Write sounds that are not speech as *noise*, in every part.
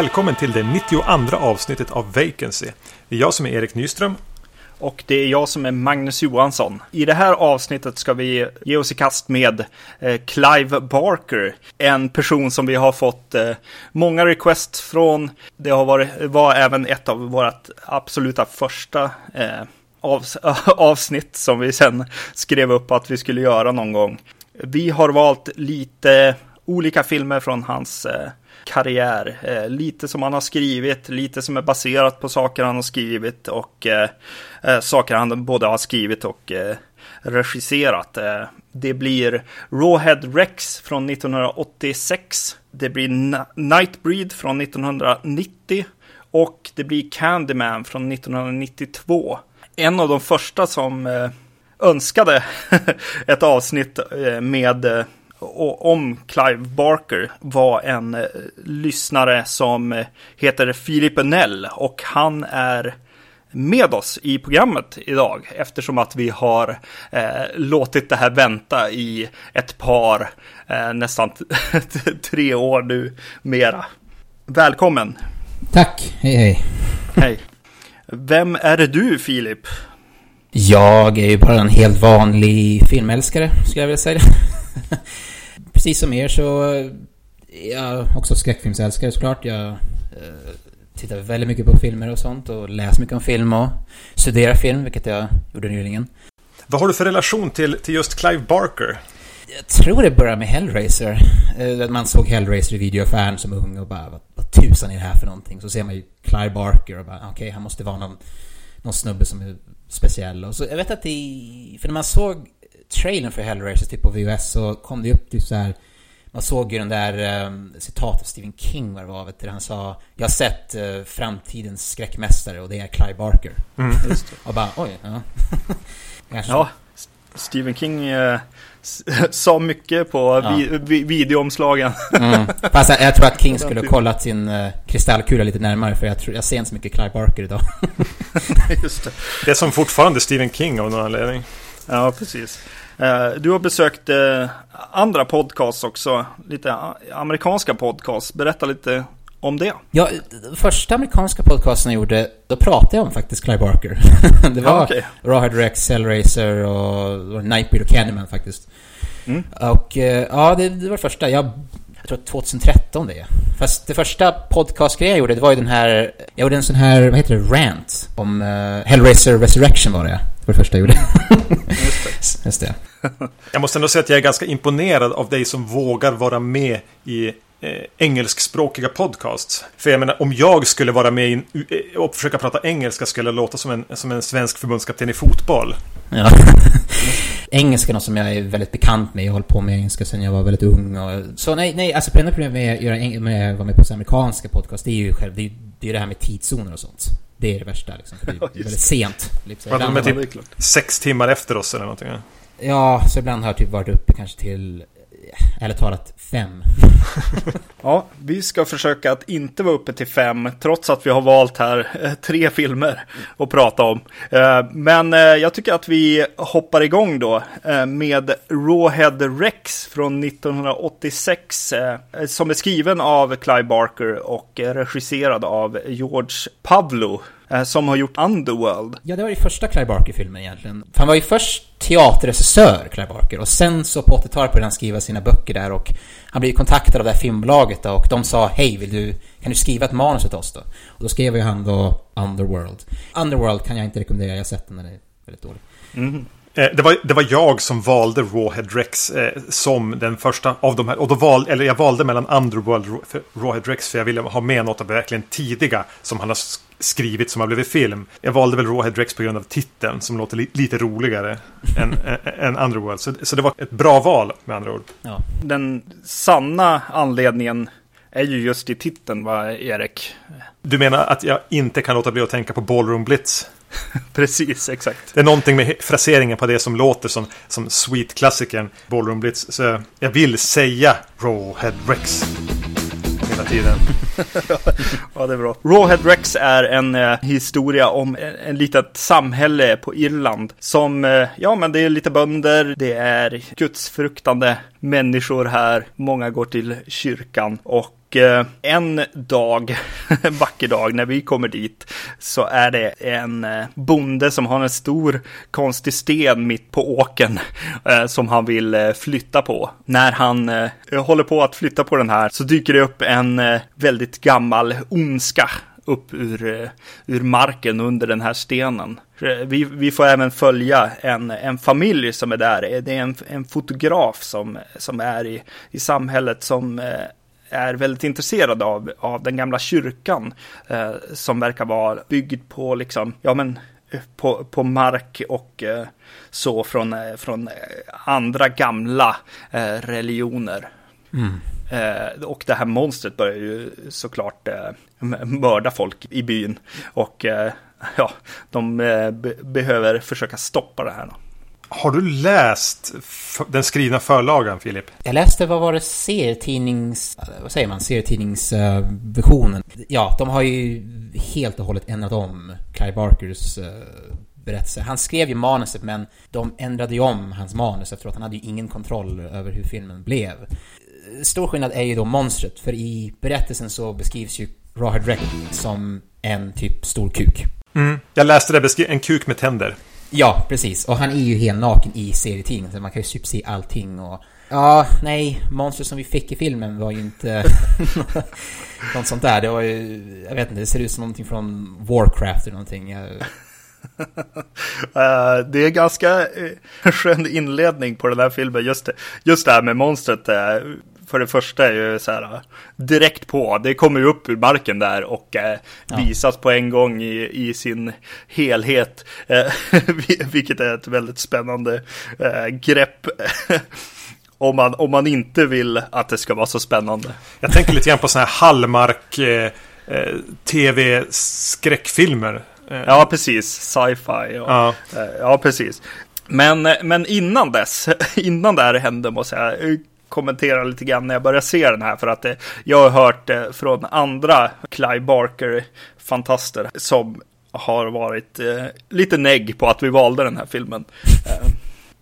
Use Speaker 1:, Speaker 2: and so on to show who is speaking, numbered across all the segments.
Speaker 1: Välkommen till det 92 avsnittet av Vacancy. Det är jag som är Erik Nyström.
Speaker 2: Och det är jag som är Magnus Johansson. I det här avsnittet ska vi ge oss i kast med eh, Clive Barker. En person som vi har fått eh, många requests från. Det har varit, var även ett av våra absoluta första eh, *laughs* avsnitt som vi sen skrev upp att vi skulle göra någon gång. Vi har valt lite olika filmer från hans eh, karriär. Eh, lite som han har skrivit, lite som är baserat på saker han har skrivit och eh, eh saker han både har skrivit och eh, regisserat. Eh, det blir Rawhead Rex från 1986. Det blir Nightbreed från 1990 och det blir Candyman från 1992. En av de första som eh, önskade *laughs* ett avsnitt eh, med eh, om Clive Barker var en eh, lyssnare som eh, heter Filip Nell och han är med oss i programmet idag eftersom att vi har eh, låtit det här vänta i ett par, eh, nästan *laughs* tre år nu mera. Välkommen!
Speaker 3: Tack, hej hej!
Speaker 2: Hej! Vem är du Filip?
Speaker 3: Jag är ju bara en helt vanlig filmälskare, skulle jag vilja säga. *laughs* precis som er så är jag också skräckfilmsälskare såklart. Jag eh, tittar väldigt mycket på filmer och sånt och läser mycket om film och studerar film, vilket jag gjorde nyligen.
Speaker 1: Vad har du för relation till, till just Clive Barker?
Speaker 3: Jag tror det började med Hellraiser. Eh, man såg Hellraiser i videoaffären som ung och bara vad, vad tusan är det här för någonting? Så ser man ju Clive Barker och bara okej, okay, han måste vara någon, någon snubbe som är speciell. Och så jag vet att i... För när man såg trailern för Hellraiser typ på VHS så kom det upp typ så här man såg ju den där um, citat av Stephen King vad det var, vet du, han sa Jag har sett uh, framtidens skräckmästare och det är Clive Barker. Mm. Just. Och bara, oj, ja. *laughs*
Speaker 2: ja, Stephen King uh, *laughs* sa mycket på ja. vi, vi, videoomslagen.
Speaker 3: mm. Fast jag, jag, tror att King *laughs* skulle ha kollat sin uh, kristallkula lite närmare för jag, tror, jag ser inte så mycket Clive Barker idag. *laughs*
Speaker 1: Just det. det är som fortfarande Stephen King av någon anledning.
Speaker 2: Ja, precis. Eh, du har besökt eh, andra podcasts också, lite amerikanska podcasts. Berätta lite om det.
Speaker 3: Ja, första amerikanska podcasten jag gjorde, då pratade jag om faktiskt Clive Barker. *laughs* det var ja, okay. Rawhead Rex, Hellraiser och Nightbreed och Candyman faktiskt. Mm. Och eh, ja, det, det var det första. Jag, jag tror 2013 det är. Fast det första podcastgrejen jag gjorde, det var ju den här... Jag gjorde en sån här, vad heter det, rant om uh, Hellraiser Resurrection var det. Det var det första jag gjorde. *laughs* Just det. Just det. *laughs*
Speaker 1: Jag måste ändå säga att jag är ganska imponerad av dig som vågar vara med i eh, engelskspråkiga podcasts. För jag menar, om jag skulle vara med in, eh, och försöka prata engelska skulle jag låta som en, som en svensk förbundskapten i fotboll. Ja. *laughs*
Speaker 3: Engelska är något som jag är väldigt bekant med. Jag har hållit på med engelska sedan jag var väldigt ung. Och, så nej, nej, alltså det enda problemet med att göra, med, vara med på amerikanska podcast, det är ju själv, det är, det är det här med tidszoner och sånt. Det är det värsta liksom. det är *laughs* väldigt sent.
Speaker 1: Liksom. de är typ sex timmar efter oss eller någonting?
Speaker 3: Ja, så ibland har jag typ varit uppe kanske till Ärligt talat, fem. *laughs*
Speaker 2: ja, vi ska försöka att inte vara uppe till fem, trots att vi har valt här eh, tre filmer att prata om. Eh, men eh, jag tycker att vi hoppar igång då med Rawhead Rex från 1986, som är skriven av Clive Barker och regisserad av George Pavlo. Eh, som har gjort Underworld.
Speaker 3: Ja, det var ju första Clive Barker-filmen egentligen. För han var ju först teaterregissör, Clive Barker, och sen så på 80-talet började han skriva sina böcker där och han blev kontaktad av det här filmbolaget då, och de sa hej, vill du, kan du skriva ett manus åt oss då? Och då skrev ju han då Underworld. Underworld kan jag inte rekommendera, jag har sett den, den är väldigt dålig.
Speaker 1: Mm. Det var, det var jag som valde Rawhead Rex eh, som den första av de här. Och då valde, eller jag valde mellan Underworld och Rawhead Rex för jag ville ha med något av det verkligen tidiga som han har skrivit som har blivit film. Jag valde väl Rawhead Rex på grund av titeln som låter li lite roligare än, *laughs* än Underworld. Så, så det var ett bra val med andra ord. Ja.
Speaker 2: Den sanna anledningen är ju just i titeln, va, Erik?
Speaker 1: Du menar att jag inte kan låta bli att tänka på Ballroom Blitz? *laughs*
Speaker 2: Precis, exakt.
Speaker 1: Det är någonting med fraseringen på det som låter som, som Sweet-klassikern Ballroom Blitz. Så jag vill säga Rawhead Rex hela tiden. *laughs*
Speaker 2: ja, det är bra. Rawhead Rex är en eh, historia om en, en litet samhälle på Irland som, eh, ja, men det är lite bönder, det är gudsfruktande människor här. Många går till kyrkan och och eh, en dag, en *laughs* vacker dag när vi kommer dit, så är det en eh, bonde som har en stor konstig sten mitt på åken *laughs* eh, som han vill flytta på. När han håller på att flytta på den här så dyker det upp en väldigt gammal ondska upp ur, ur marken under den här stenen. Vi, vi får även följa en, en familj som är där. Det är en, en fotograf som, som är i, i samhället som eh, är väldigt intresserad av, av den gamla kyrkan eh, som verkar vara byggd på liksom, ja men på, på mark och eh, så från, eh, från andra gamla eh, religioner. Mm. Eh, och det här monstret börjar ju såklart eh, mörda folk i byn. Och eh, ja, de eh, be behöver försöka stoppa det här. Då.
Speaker 1: Har du läst den skrivna förlagan, Filip?
Speaker 3: Jag läste, vad var det, serietidnings... Vad säger man? Serietidningsversionen. Uh, ja, de har ju helt och hållet ändrat om Clive Barkers uh, berättelse. Han skrev ju manuset, men de ändrade ju om hans manus efteråt. Han hade ju ingen kontroll över hur filmen blev stor skillnad är ju då monstret, för i berättelsen så beskrivs ju Rawhead Reck som en typ stor kuk.
Speaker 1: Mm. Jag läste det, en kuk med tänder.
Speaker 3: Ja, precis. Och han är ju helt naken i serietidningen, så man kan ju typ se allting och... Ja, nej, monstret som vi fick i filmen var ju inte *laughs* något sånt där. Det var ju, jag vet inte, det ser ut som någonting från Warcraft eller någonting.
Speaker 2: Uh, *laughs* det är ganska uh, *laughs* skön inledning på den här filmen. Just det, just det här med monstret. Uh, för det första är ju så här direkt på. Det kommer ju upp ur marken där och eh, ja. visas på en gång i, i sin helhet. Eh, *laughs* vilket är ett väldigt spännande eh, grepp. *laughs* om, man, om man inte vill att det ska vara så spännande.
Speaker 1: Jag tänker lite grann på sådana här Hallmark eh, eh, tv-skräckfilmer.
Speaker 2: Eh. Ja, precis. Sci-fi. Ja. ja, precis. Men, men innan dess, *laughs* innan det här hände måste jag kommentera lite grann när jag börjar se den här för att eh, jag har hört eh, från andra Clive Barker-fantaster som har varit eh, lite negg på att vi valde den här filmen. Eh,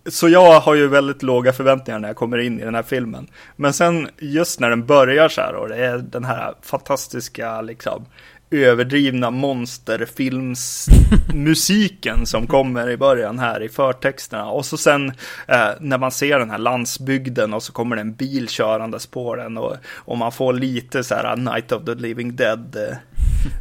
Speaker 2: så jag har ju väldigt låga förväntningar när jag kommer in i den här filmen. Men sen just när den börjar så här och det är den här fantastiska liksom överdrivna monsterfilmsmusiken som kommer i början här i förtexterna. Och så sen eh, när man ser den här landsbygden och så kommer det en bil körandes på den och, och man får lite så här Night of the Living Dead eh,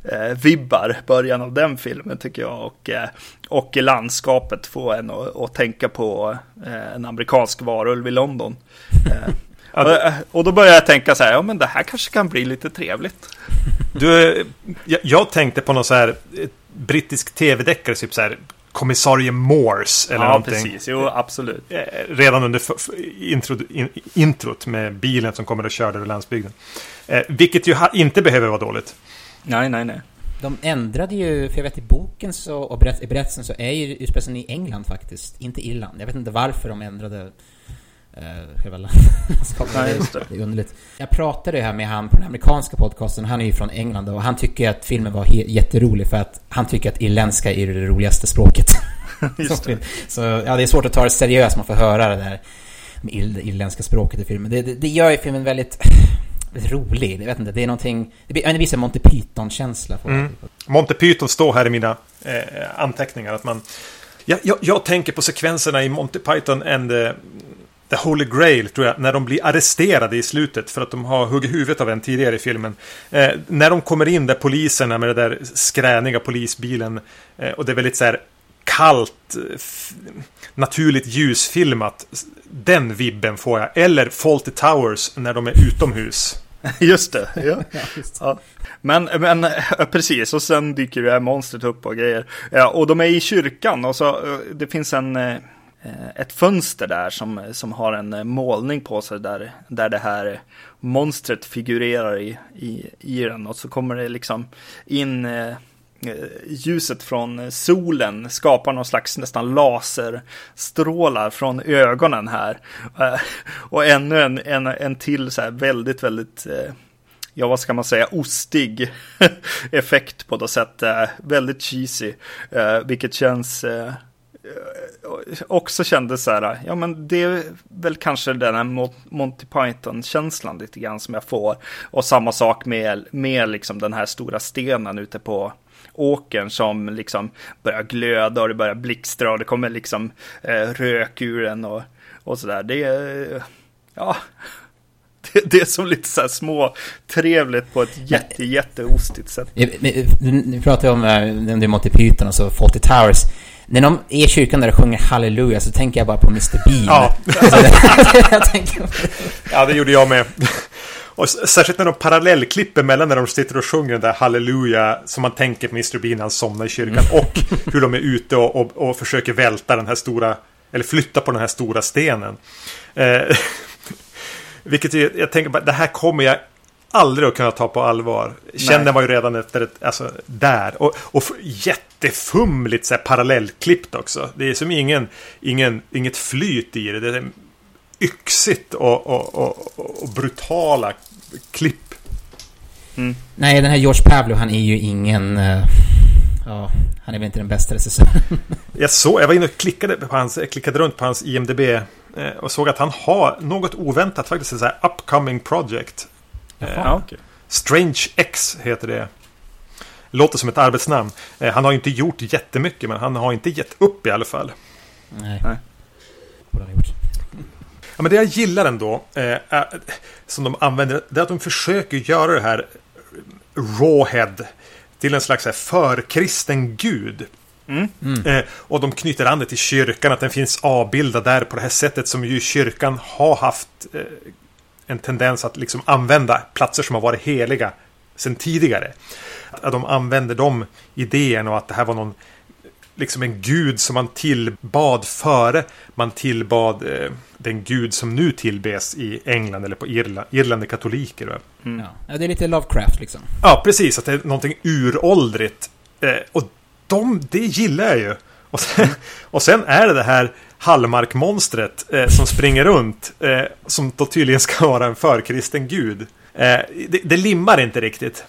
Speaker 2: eh vibbar, början av den filmen tycker jag. Och, eh, och i landskapet får en att tänka på eh, en amerikansk varulv i London. Eh, Eh, och, och då börjar jag tänka så här, ja men det här kanske kan bli lite trevligt.
Speaker 1: Du, jag, jag tänkte på någon så här brittisk tv-deckare, typ så här kommissarie Morse eller
Speaker 2: ja,
Speaker 1: någonting.
Speaker 2: Ja, precis. Jo, absolut. Eh,
Speaker 1: redan under intro, in, introt med bilen som kommer och kör över landsbygden. Eh, vilket ju inte behöver vara dåligt.
Speaker 2: Nej, nej, nej.
Speaker 3: De ändrade ju, för jag vet i boken så, och i berättelsen så är ju utspelar i England faktiskt, inte Irland. Jag vet inte varför de ändrade eh, själva landskapet. Ja, det. *laughs* det är underligt. Jag pratade ju här med han på den amerikanska podcasten, han är ju från England och han tycker att filmen var jätterolig för att han tycker att irländska är det roligaste språket. *laughs* Just det. Så ja, det är svårt att ta det seriöst, man får höra det där med irländska språket i filmen. Det, det, det gör ju filmen väldigt *sighs* rolig. Jag vet inte, det är någonting... Det blir, det blir en Monty Python-känsla.
Speaker 1: Mm. Monty Python står här i mina eh, anteckningar. Att man, jag, jag, jag, tänker på sekvenserna i Monty Python and the, The Holy Grail, tror jag, när de blir arresterade i slutet för att de har huggit huvudet av en tidigare i filmen. Eh, när de kommer in där poliserna med den där skräniga polisbilen eh, och det är väldigt så här kallt, naturligt ljusfilmat. Den vibben får jag. Eller Fawlty Towers när de är utomhus. *laughs*
Speaker 2: Just det, ja. *laughs* ja. Men, men precis, och sen dyker det här monstret upp och grejer. Ja, och de är i kyrkan och så eh, det finns en eh, Eh, Eh, ett fönster där som, som har en eh, målning på sig där, där det här monstret figurerar i, i, i den och så kommer det liksom in eh, eh ljuset från solen skapar någon slags nästan laserstrålar från ögonen här. Och ännu en, en, en till så här väldigt, väldigt ja vad ska man säga, ostig *laughs* effekt på något sätt. Väldigt cheesy, vilket känns Eh, också kände så här, ja men det är väl kanske den här Monty Python-känslan lite grann som jag får. Och samma sak med, med liksom den här stora stenen ute på åkern som liksom börjar glöda och det börjar blixtra och det kommer liksom eh, rök ur den och, och sådär. Det är, ja, *laughs* det, är som lite så här små trevligt på ett jätte, jätteostigt sätt.
Speaker 3: Nu pratar om, eh, om det är Monty Python och så Fawlty Towers. När de är i kyrkan där och sjunger halleluja så tänker jag bara på Mr Bean.
Speaker 1: Ja, *laughs* ja det gjorde jag med. Och särskilt när de parallellklipper mellan när de sitter och sjunger den där halleluja som man tänker på Mr Bean när han somnar i kyrkan mm. och hur de är ute och, och, och, försöker välta den här stora eller flytta på den här stora stenen. Eh, vilket jag, jag tänker bara, det här kommer jag aldrig att kunna ta på allvar. Känner man ju redan efter ett, alltså där. Och, och jättefumligt så här, parallellklippt också. Det är som ingen, ingen, inget flyt i det. Det är yxigt och, och, och, och brutala klipp.
Speaker 3: Mm. Nej, den här George Pavlo, han är ju ingen... Uh, ja, han är väl inte den bästa regissören.
Speaker 1: jag såg, jag var inne och klickade, på hans, klickade runt på hans IMDB och såg att han har något oväntat faktiskt, ett så här upcoming project.
Speaker 2: Jaha, eh, okay.
Speaker 1: Strange X heter det. Låter som ett arbetsnamn. Eh, han har inte gjort jättemycket, men han har inte gett upp i alla fall.
Speaker 3: Nej. Nej. Borde han gjort.
Speaker 1: Ja, men det jag gillar ändå, eh, som de använder, det är att de försöker göra det här Rawhead till en slags här, förkristen gud. Mm. Mm. Eh, och de knyter an det till kyrkan, att den finns avbildad där på det här sättet som ju kyrkan har haft eh, en tendens att liksom använda platser som har varit heliga sedan tidigare. Att de använder de idéerna och att det här var någon liksom en gud som man tillbad före man tillbad eh, den gud som nu tillbes i England eller på Irland. Irland är katoliker.
Speaker 3: Mm. Ja, det är lite Lovecraft liksom.
Speaker 1: Ja, precis. Att det är någonting uråldrigt. Eh, och de, det gillar jag ju. Och sen, och sen är det det här Hallmark-monstret eh, som springer runt. Eh, som då tydligen ska vara en förkristen gud. Eh, det, det limmar inte riktigt.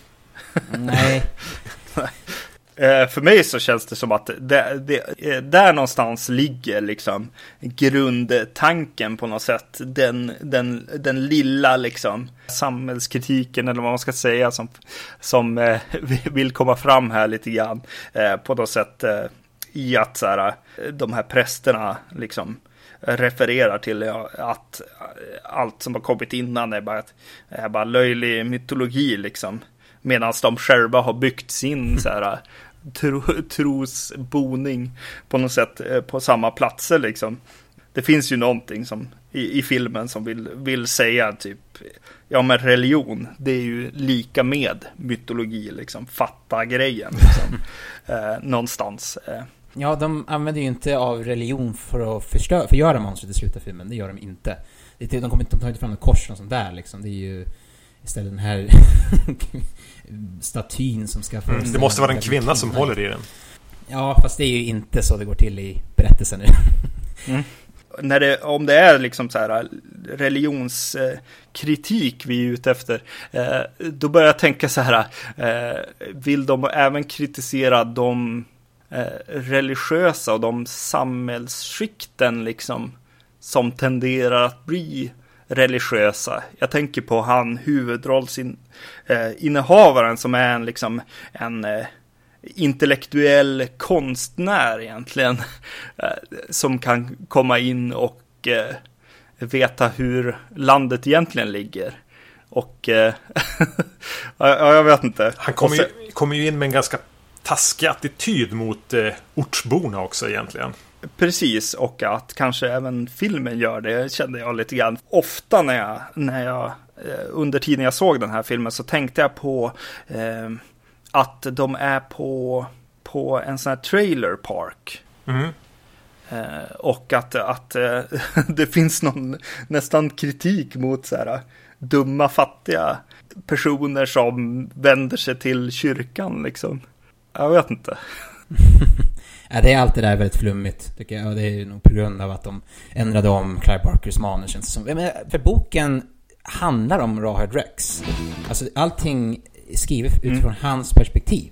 Speaker 3: Nej. *laughs*
Speaker 2: Eh, för mig så känns det som att det, det, eh, där någonstans ligger liksom grundtanken på något sätt. Den, den, den lilla liksom samhällskritiken eller vad man ska säga som, som eh, *laughs* vill komma fram här lite grann på något sätt i att så här, de här prästerna liksom refererar till att allt som har kommit innan är bara, är bara löjlig mytologi liksom. Medan de själva har byggt sin så här, tro, trosboning på något sätt eh, på samma platser liksom. Det finns ju någonting som i, i filmen som vill, vill säga typ Ja men religion det är ju lika med mytologi liksom. Fatta grejen liksom. *laughs* eh, någonstans. Eh.
Speaker 3: Ja, de använder ju inte av religion för att förstö- förgöra monstret i slutet av filmen. Det gör de inte. De, kommer inte, de tar inte fram något kors och sånt där liksom. Det är ju istället den här *laughs* statyn som ska
Speaker 1: få... Mm, det måste vara en kvinna som håller i den.
Speaker 3: Ja, fast det är ju inte så det går till i berättelsen. *laughs*
Speaker 2: mm. När det, om det är liksom så här religionskritik vi är ute efter, eh, då börjar jag tänka så här, eh, vill de även kritisera de eh, religiösa och de samhällsskikten liksom som tenderar att bli religiösa. Jag tänker på han huvudrollsinnehavaren eh, som är en liksom en eh, intellektuell konstnär egentligen. *laughs* Eh, som kan komma in och eh, veta hur landet egentligen ligger. Och eh, *laughs* ja, jag vet inte.
Speaker 1: Han kommer ju, kom ju in med en ganska taskig attityd mot eh, ortsborna också egentligen.
Speaker 2: Precis, och att kanske även filmen gör det kände jag lite grann. Ofta när jag, när jag under tiden jag såg den här filmen så tänkte jag på eh, att de är på, på en sån här trailer park. Mm. Eh, och att, att eh, *laughs* det finns någon nästan kritik mot så här dumma fattiga personer som vänder sig till kyrkan liksom. Jag vet inte. *laughs*
Speaker 3: Ja, det är allt det där väldigt flummigt, tycker jag. Och det är nog på grund av att de ändrade om Clive Barkers manus, känns det som. För boken handlar om Rawhead Rex. Alltså, allting skrivet mm. utifrån mm. hans perspektiv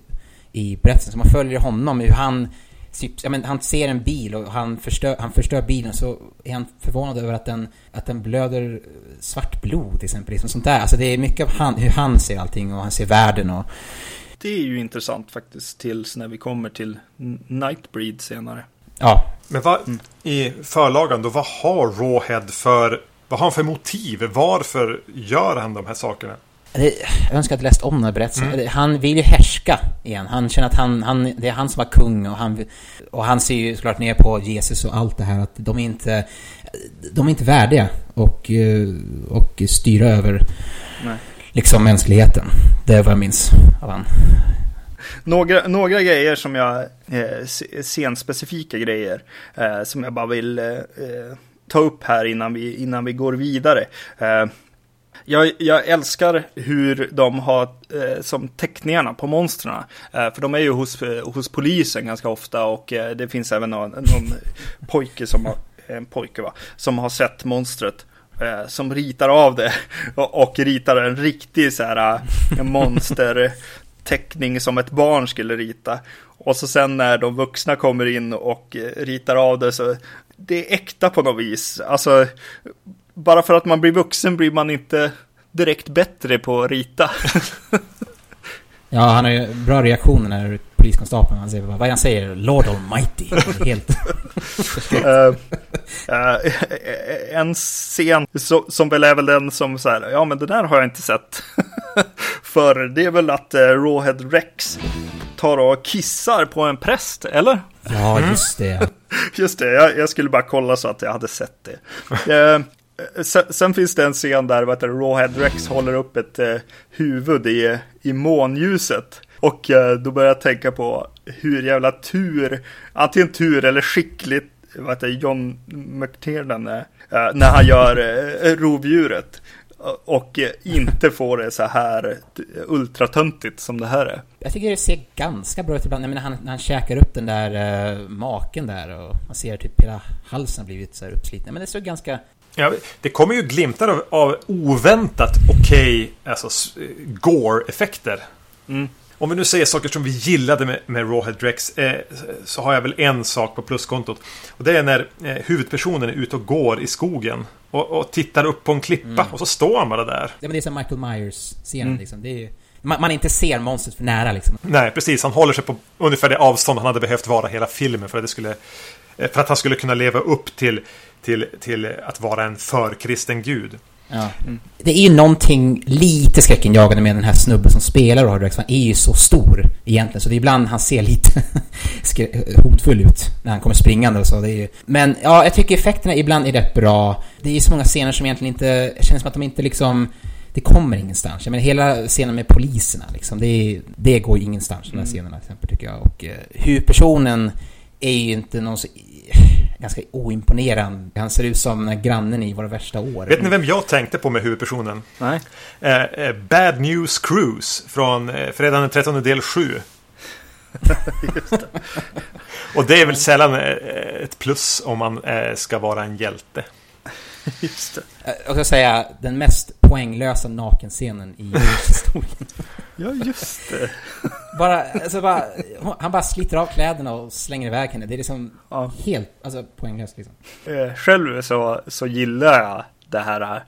Speaker 3: i berättelsen. Så man följer honom, hur han typ, ja, men han ser en bil och han förstör, han förstör bilen så är han förvånad över att den, att den blöder svart blod till exempel. Liksom sånt där. Alltså det är mycket av han, hur han ser allting och han ser världen och...
Speaker 2: Det är ju intressant faktiskt tills när vi kommer till Nightbreed senare.
Speaker 3: Ja.
Speaker 1: Men vad, mm. i förlagan då, vad har Rawhead för, vad har han för motiv? Varför gör han de här sakerna?
Speaker 3: Jag önskar att jag läst om den här berättelsen. Mm. Han vill ju härska igen. Han känner att han, han, det är han som var kung och han, och han ser ju såklart ner på Jesus och allt det här. Att de är inte, de är inte värdiga och, eh, och styra över Nej. liksom mänskligheten. Det är vad jag minns av han.
Speaker 2: Några, några grejer som jag, eh, scenspecifika grejer, eh, som jag bara vill eh, eh, ta upp här innan vi, innan vi går vidare. Eh, jag, jag, älskar hur de har eh, som teckningarna på monstren. Eh, för de är ju hos, eh, hos polisen ganska ofta och eh, det finns även någon, någon pojke som har, en pojke va, som har sett monstret. Eh, som ritar av det *laughs* och, och ritar en riktig så här eh, monsterteckning som ett barn skulle rita. Och så sen när de vuxna kommer in och eh, ritar av det så det är äkta på något vis. Alltså bara för att man blir vuxen blir man inte direkt bättre på att rita. *laughs*
Speaker 3: ja, han har ju bra reaktioner när poliskonstapeln, han säger, vad är han säger? Lord Almighty. Helt... uh, *laughs*
Speaker 2: uh, en scen so som väl är väl den som så här, ja men det där har jag inte sett. *laughs* För det är väl att uh, Rawhead Rex tar och kissar på en präst, eller?
Speaker 3: Ja, just det. *laughs*
Speaker 2: just det, jag, jag, skulle bara kolla så att jag hade sett det. Sen, sen, finns det en scen där vad heter Rawhead Rex håller upp ett eh, huvud i, i månljuset. Och eh, då börjar jag tänka på hur jävla tur, antingen tur eller skickligt, vad heter John McTiernan är, eh, när han gör eh, rovdjuret. Och inte får det så här ultratöntigt som det här är.
Speaker 3: Jag tycker det ser ganska bra ut ibland. Jag menar, han, när han käkar upp den där uh, maken där och man ser typ hela halsen blivit så här uppsliten. Men det ser ganska
Speaker 1: Ja, det kommer ju glimtar av, av oväntat okej okay, alltså, gore-effekter. Mm. Om vi nu säger saker som vi gillade med, med Rawhead Drex eh, så har jag väl en sak på pluskontot. Och det är när eh, huvudpersonen är ute och går i skogen och, och tittar upp på en klippa mm. och så står han bara där.
Speaker 3: Ja, men det är som Michael Myers-scenen mm. liksom. Det är ju, man, man, inte ser monstret för nära liksom.
Speaker 1: Nej, precis. Han håller sig på ungefär det avstånd han hade behövt vara hela filmen för att, det skulle, eh, för att han skulle kunna leva upp till till, till att vara en förkristen gud.
Speaker 3: Ja. Mm. Det är ju någonting lite skräckinjagande med den här snubben som spelar Roy Rex. Han är ju så stor egentligen, så det är ibland han ser lite *laughs* hotfull ut när han kommer springande och så. Det är ju... Men ja, jag tycker effekterna ibland är rätt bra. Det är ju så många scener som egentligen inte... Jag känner som att de inte liksom... Det kommer ingenstans. Jag menar hela scenen med poliserna liksom, det, det går ju ingenstans, de här mm. scenerna till exempel tycker jag. Och uh, huvudpersonen är ju inte någon så ganska oimponerande. Han ser ut som grannen i Våra värsta år.
Speaker 1: Vet ni vem jag tänkte på med huvudpersonen?
Speaker 2: Nej.
Speaker 1: Eh, eh, Bad News Cruise från eh, fredagen den 13 del 7. *laughs* Och det är väl sällan eh, ett plus om man eh, ska vara en hjälte. *laughs*
Speaker 2: Just det.
Speaker 3: Eh, jag ska säga den mest poänglösa nakenscenen i historien. *laughs*
Speaker 2: ja, just det. *laughs*
Speaker 3: bara, alltså bara, han bara sliter av kläderna och slänger iväg henne. Det är liksom ja. helt alltså, poänglöst. Liksom.
Speaker 2: Eh, själv så, så gillar jag det här eh,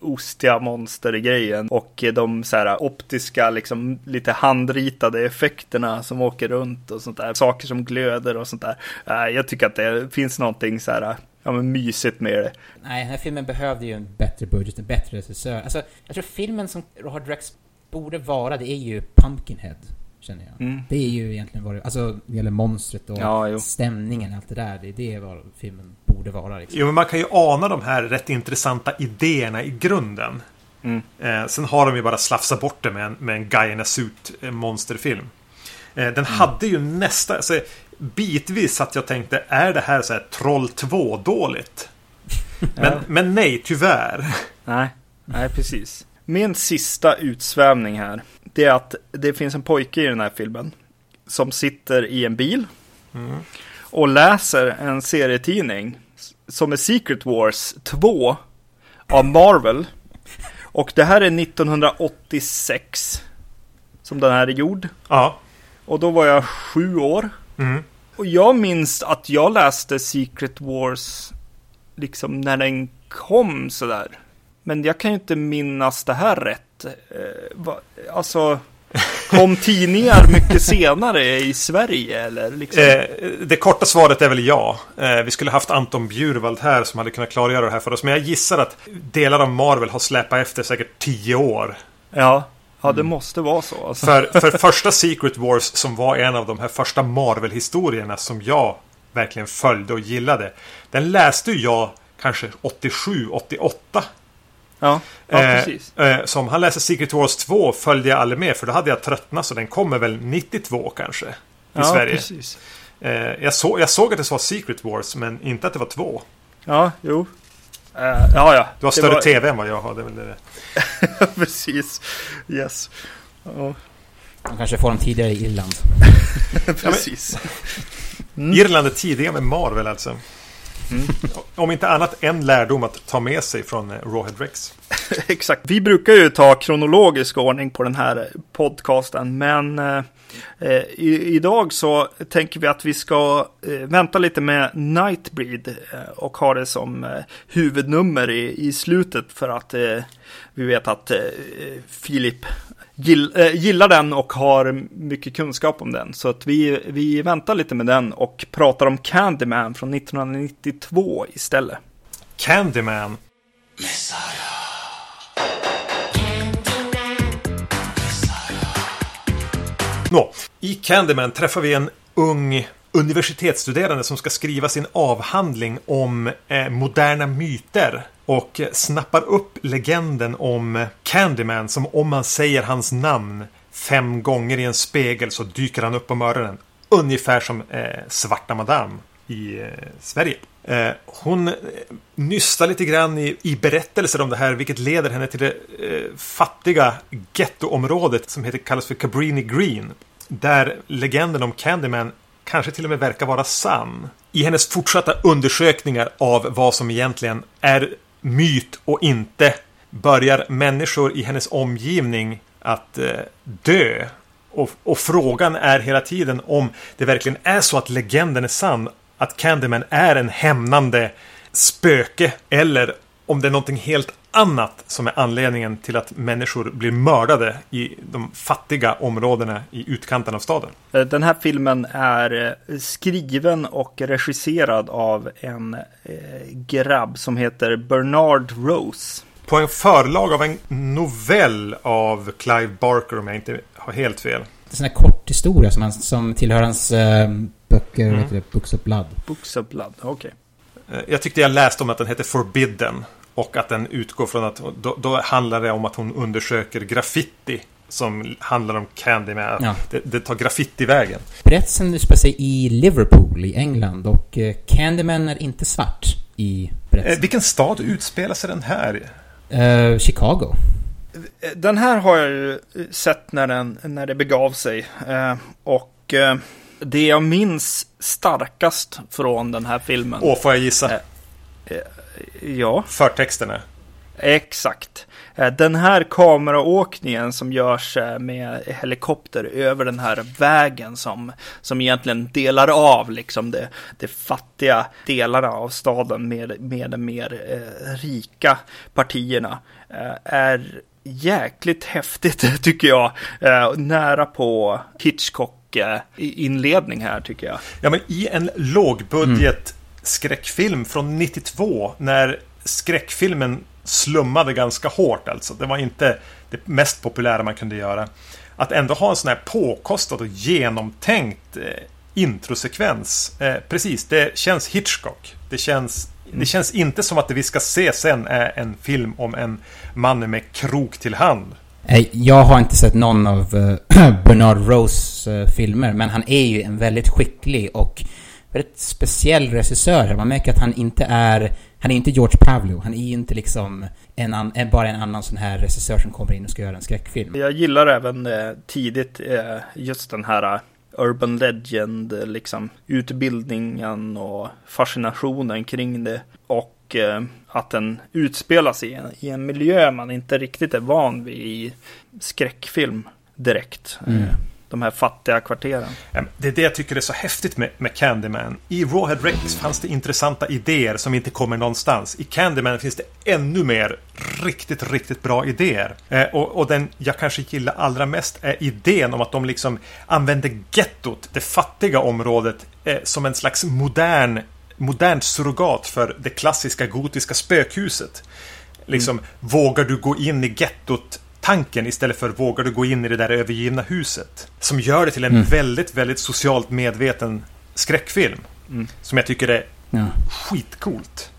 Speaker 2: ostiga monster-grejen och de så här optiska, liksom lite handritade effekterna som åker runt och sånt där. Saker som glöder och sånt där. Jag tycker att det finns någonting så här ja, men mysigt med det.
Speaker 3: Nej, den här filmen behövde ju en bättre budget, en bättre regissör. Alltså, jag tror filmen som Rohard Rex borde vara, det är ju Pumpkinhead. Känner jag. Mm. Det är ju egentligen vad det, alltså det gäller monstret och ja, stämningen, allt det där. Det är det vad filmen borde vara. Liksom.
Speaker 1: Jo, men man kan ju ana de här rätt intressanta idéerna i grunden. Mm. Eh, sen har de ju bara slafsat bort det med en, med en Guy in a Suit monsterfilm. Eh, den mm. hade ju nästa... Alltså, bitvis satt jag tänkte, är det här så här Troll 2 dåligt? Men, ja. men nej, tyvärr.
Speaker 2: Nej, nej precis. Min sista utsvävning här, det är att det finns en pojke i den här filmen som sitter i en bil mm. och läser en serietidning som är Secret Wars 2 av Marvel. Och det här är 1986 som den här är gjord.
Speaker 1: Ja.
Speaker 2: Och då var jag sju år.
Speaker 1: Mm.
Speaker 2: Och jag minns att jag läste Secret Wars liksom när den kom sådär. Men jag kan ju inte minnas det här rätt. Eh, va, alltså, *laughs* kom tidningar mycket senare i Sverige eller? Liksom?
Speaker 1: Eh, det korta svaret är väl ja. Eh, vi skulle haft Anton Bjurvald här som hade kunnat klargöra det här för oss. Men jag gissar att delar av Marvel har släpat efter säkert tio år.
Speaker 2: Ja, ja det måste vara så. Alltså.
Speaker 1: För, för första Secret Wars som var en av de här första Marvel-historierna som jag verkligen följde och gillade. Den läste jag kanske 87, 88.
Speaker 2: Ja, ja
Speaker 1: Eh,
Speaker 2: precis.
Speaker 1: eh, så om han läser Secret Wars 2 följde jag aldrig med för då hade jag tröttnat så den kommer väl 92 kanske. I
Speaker 2: ja,
Speaker 1: Sverige.
Speaker 2: precis.
Speaker 1: Eh, jag, så, jag såg att det var Secret Wars men inte att det var två.
Speaker 2: Ja, jo. Eh, ja, ja.
Speaker 1: Du har större
Speaker 2: var-
Speaker 1: TV än vad jag har. Det är väl det. *laughs*
Speaker 2: precis. Yes. Ja,
Speaker 3: De kanske får dem tidigare i Irland. *laughs*
Speaker 2: precis.
Speaker 1: Irland är tidiga med Marvel alltså.
Speaker 2: Mm.
Speaker 1: Om inte annat en lärdom att ta med sig från eh, Rawhead Rex. *laughs*
Speaker 2: Exakt. Vi brukar ju ta kronologisk ordning på den här podcasten, men eh, i, idag så tänker vi att vi ska eh, vänta lite med Nightbreed eh, och ha det som huvudnummer i, i slutet för att vi vet att Filip gill, gillar den och har mycket kunskap om den. Så att vi, vi väntar lite med den och pratar om Candyman från 1992 istället.
Speaker 1: Candyman. Nå, i Candyman träffar vi en ung universitetsstuderande som ska skriva sin avhandling om eh, moderna myter och snappar upp legenden om Candyman som om man säger hans namn fem gånger i en spegel så dyker han upp på morgonen. Ungefär som eh, Svarta Madame i eh, Sverige. Eh, hon eh, nystar lite grann i, i berättelser om det här vilket leder henne till det eh, fattiga gettoområdet som heter, kallas för Cabrini Green. Där legenden om Candyman kanske till och med verkar vara sann. I hennes fortsatta undersökningar av vad som egentligen är myt och inte börjar människor i hennes omgivning att eh, dö. Och, och frågan är hela tiden om det verkligen är så att legenden är sann. Att Candyman är en hämnande spöke. Eller om det är någonting helt annat som är anledningen till att människor blir mördade i de fattiga områdena i utkanten av staden.
Speaker 2: Eh, Den här filmen är eh, skriven och regisserad av en eh, grabb som heter Bernard Rose.
Speaker 1: På en förlag av en novell av Clive Barker om jag inte har helt fel.
Speaker 3: Det är en sån här kort historia som, han, som tillhör hans eh, böcker, vad heter det, Books of Blood.
Speaker 2: Books of Blood, okej.
Speaker 1: Eh, Jag tyckte jag läste om att den heter Forbidden. Och att den utgår från att då, då handlar det om att hon undersöker graffiti. Som handlar om Candyman.
Speaker 3: Ja.
Speaker 1: Det, det tar graffiti-vägen.
Speaker 3: Berättelsen utspelar sig i Liverpool i England och eh, Candyman är inte svart i
Speaker 1: Eh,
Speaker 3: berättelsen.
Speaker 1: vilken stad utspelar sig den här?
Speaker 3: Eh, Chicago.
Speaker 2: Eh, Den här har jag ju sett när, den, när det begav sig. Eh, och eh, det jag minns starkast från den här filmen.
Speaker 1: Åh, får jag gissa?
Speaker 2: Eh. Ja.
Speaker 1: Förtexterna.
Speaker 2: Exakt. Eh, Den här kameraåkningen som görs eh, med helikopter över den här vägen som, som egentligen delar av liksom det, det fattiga delarna av staden med, med de mer eh, rika partierna eh, är jäkligt häftigt *laughs* tycker jag. Eh, nära på Hitchcock i- inledning här tycker jag.
Speaker 1: Ja, men i en lågbudget skräckfilm från 92 när skräckfilmen slummade ganska hårt alltså. Det var inte det mest populära man kunde göra. Att ändå ha en sån här påkostad och genomtänkt eh, introsekvens. Eh, precis, det känns Hitchcock. Det känns, det känns inte som att det vi ska se sen är en film om en man med krok till hand.
Speaker 3: Eh, jag har inte sett någon av eh, *clears throat* Bernard Rose eh, filmer, men han är ju en väldigt skicklig och väldigt speciell regissör. Man märker att han inte är, han är inte George Pavlo. Han är ju inte liksom en an, bara en annan sån här regissör som kommer in och ska göra en skräckfilm.
Speaker 2: Jag gillar även eh, tidigt eh, just den här Urban Legend, liksom utbildningen och fascinationen kring det. Och eh, att den utspelas i en, i en miljö man inte riktigt är van vid i skräckfilm direkt.
Speaker 3: Mm.
Speaker 2: De här fattiga kvarteren.
Speaker 1: Det är det jag tycker är så häftigt med, med Candyman. I Rawhead Rex fanns det intressanta idéer som inte kommer någonstans. I Candyman finns det ännu mer riktigt, riktigt bra idéer. Eh, och, och, den jag kanske gillar allra mest är idén om att de liksom använder gettot, det fattiga området, eh, som en slags modern modernt surrogat för det klassiska gotiska spökhuset. Liksom, mm. vågar du gå in i gettot tanken istället för vågar du gå in i det där övergivna huset. Som gör det till en mm. väldigt, väldigt socialt medveten skräckfilm. Mm. Som jag tycker är ja. skitcoolt.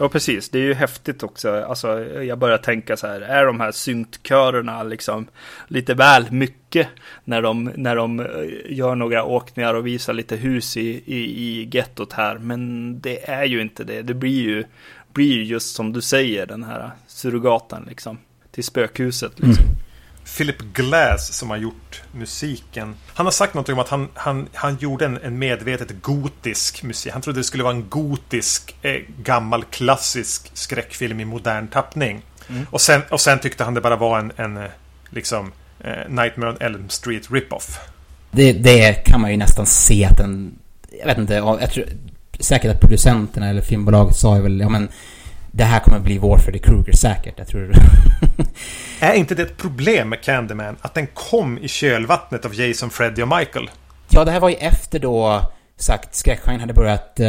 Speaker 2: Ja, precis. Det är ju häftigt också. Alltså, jag börjar tänka så här, är de här syntkörerna liksom lite väl mycket när de, när de eh, gör några åkningar och visar lite hus i, i, i gettot här. Men det är ju inte det. Det blir ju, blir ju just som du säger, den här surrogaten liksom till spökhuset. Liksom. Mm.
Speaker 1: Philip Glass som har gjort musiken. Han har sagt något om att han, han, han gjorde en, en medvetet gotisk musik. Han trodde det skulle vara en gotisk, eh, gammal klassisk skräckfilm i modern tappning. Mm. Och, sen, och sen tyckte han det bara var en, en eh, liksom, eh, Nightmare on Elm Street rip-off.
Speaker 3: Det, det, kan man ju nästan se att den... Jag vet inte, jag tror säkert att producenterna eller filmbolaget sa ju väl, ja men det här kommer bli vår Freddy Krueger säkert, jag tror *laughs*
Speaker 1: Är inte det ett problem med Candyman? Att den kom i kölvattnet av Jason, Freddy och Michael?
Speaker 3: Ja, det här var ju efter då sagt skräckgenren hade börjat uh,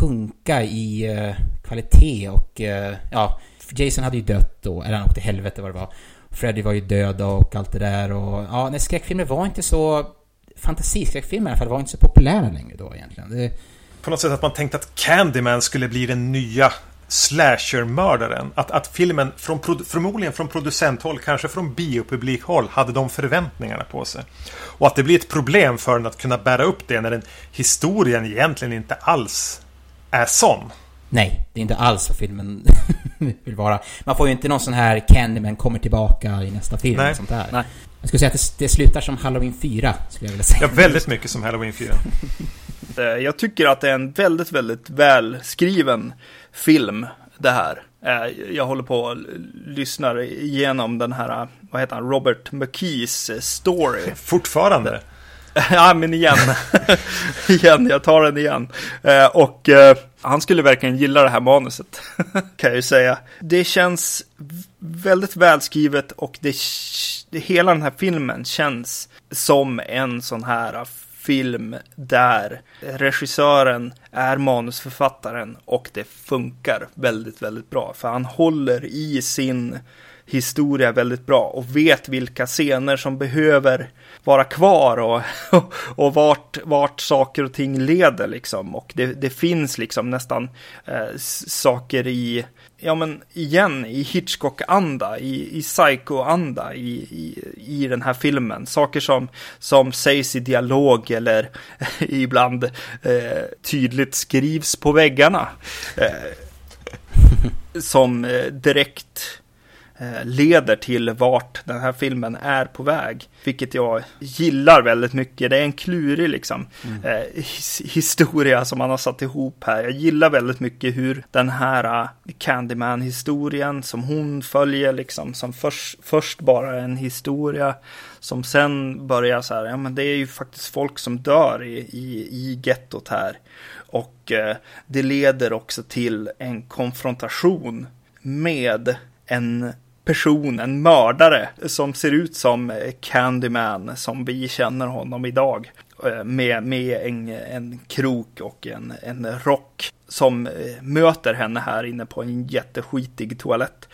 Speaker 3: sjunka i uh, kvalitet och uh, ja, Jason hade ju dött då, eller han åkte helvete vad det var. Freddy var ju död och allt det där och ja, nej, skräckfilmer var inte så fantasiskräckfilmer i alla fall var inte så populära längre då egentligen. Det...
Speaker 1: På något sätt att man tänkte att Candyman skulle bli den nya slasher-mördaren. Att, att filmen, från, förmodligen från producenthåll, kanske från biopublikhåll, hade de förväntningarna på sig. Och att det blir ett problem för den att kunna bära upp det när den historien egentligen inte alls är sån.
Speaker 3: Nej, det är inte alls vad filmen *laughs* vill vara. Man får ju inte någon sån här Candyman kommer tillbaka i nästa film. Nej. Sånt där. Nej. Jag skulle säga att det, det slutar som Halloween 4, skulle jag vilja säga.
Speaker 1: Ja, väldigt mycket som Halloween 4. *laughs*
Speaker 2: Eh, jag tycker att det är en väldigt, väldigt välskriven film det här. Eh, jag håller på och lyssnar igenom den här, vad heter han, Robert McKees eh, story.
Speaker 1: Fortfarande? *laughs*
Speaker 2: ja, men igen. *laughs* igen, jag tar den igen. Och han skulle verkligen gilla det här manuset, *laughs* kan jag ju säga. Det känns väldigt välskrivet och det, hela den här filmen känns som en sån här film där regissören är manusförfattaren och det funkar väldigt, väldigt bra. För han håller i sin historia väldigt bra och vet vilka scener som behöver vara kvar och, *laughs* och, vart, vart saker och ting leder liksom. Och det, det finns liksom nästan eh, saker i ja men igen i Hitchcock-anda, i, i Psycho-anda i, i, i den här filmen. Saker som, som sägs i dialog eller *laughs* ibland eh, tydligt skrivs på väggarna. Eh, *laughs* som eh, direkt Eh, leder till vart den här filmen är på väg. Vilket jag gillar väldigt mycket. Det är en klurig liksom, mm. eh, historia som man har satt ihop här. Jag gillar väldigt mycket hur den här uh, Candyman-historien som hon följer, liksom, som först, först bara en historia, som sen börjar så här, ja men det är ju faktiskt folk som dör i, i, i gettot här. Och eh, det leder också till en konfrontation med en person, en mördare som ser ut som eh, Candyman som vi känner honom idag. Eh, med, med en, en krok och en, en rock som eh, möter henne här inne på en jätteskitig toalett.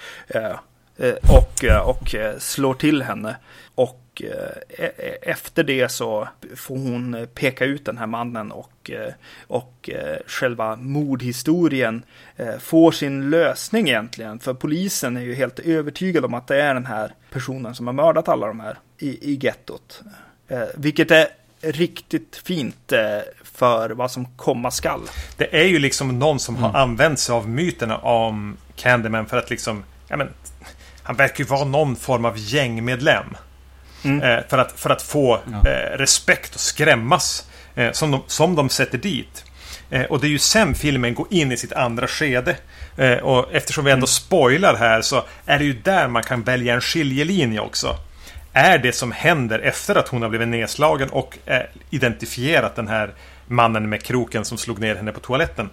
Speaker 2: Eh, och, och slår till henne. Och Eh, e-, e-, efter det så får hon peka ut den här mannen och, eh, och eh, själva mordhistorien får sin lösning egentligen. För polisen är ju helt övertygad om att det är den här personen som har mördat alla de här i, i gettot. Vilket är riktigt fint för vad som komma skall.
Speaker 1: Det är ju liksom någon som mm. har använt sig av myterna om Candyman för att liksom, ja men, han verkar ju vara någon form av gängmedlem. Mm. Eh, för, att, för att få ja. Eh, respekt och skrämmas. Eh, som, de, som de sätter dit. och det är ju sen filmen går in i sitt andra skede. och eftersom vi ändå mm. spoilar här så är det ju där man kan välja en skiljelinje också. är det som händer efter att hon har blivit nedslagen och eh, identifierat den här mannen med kroken som slog ner henne på toaletten.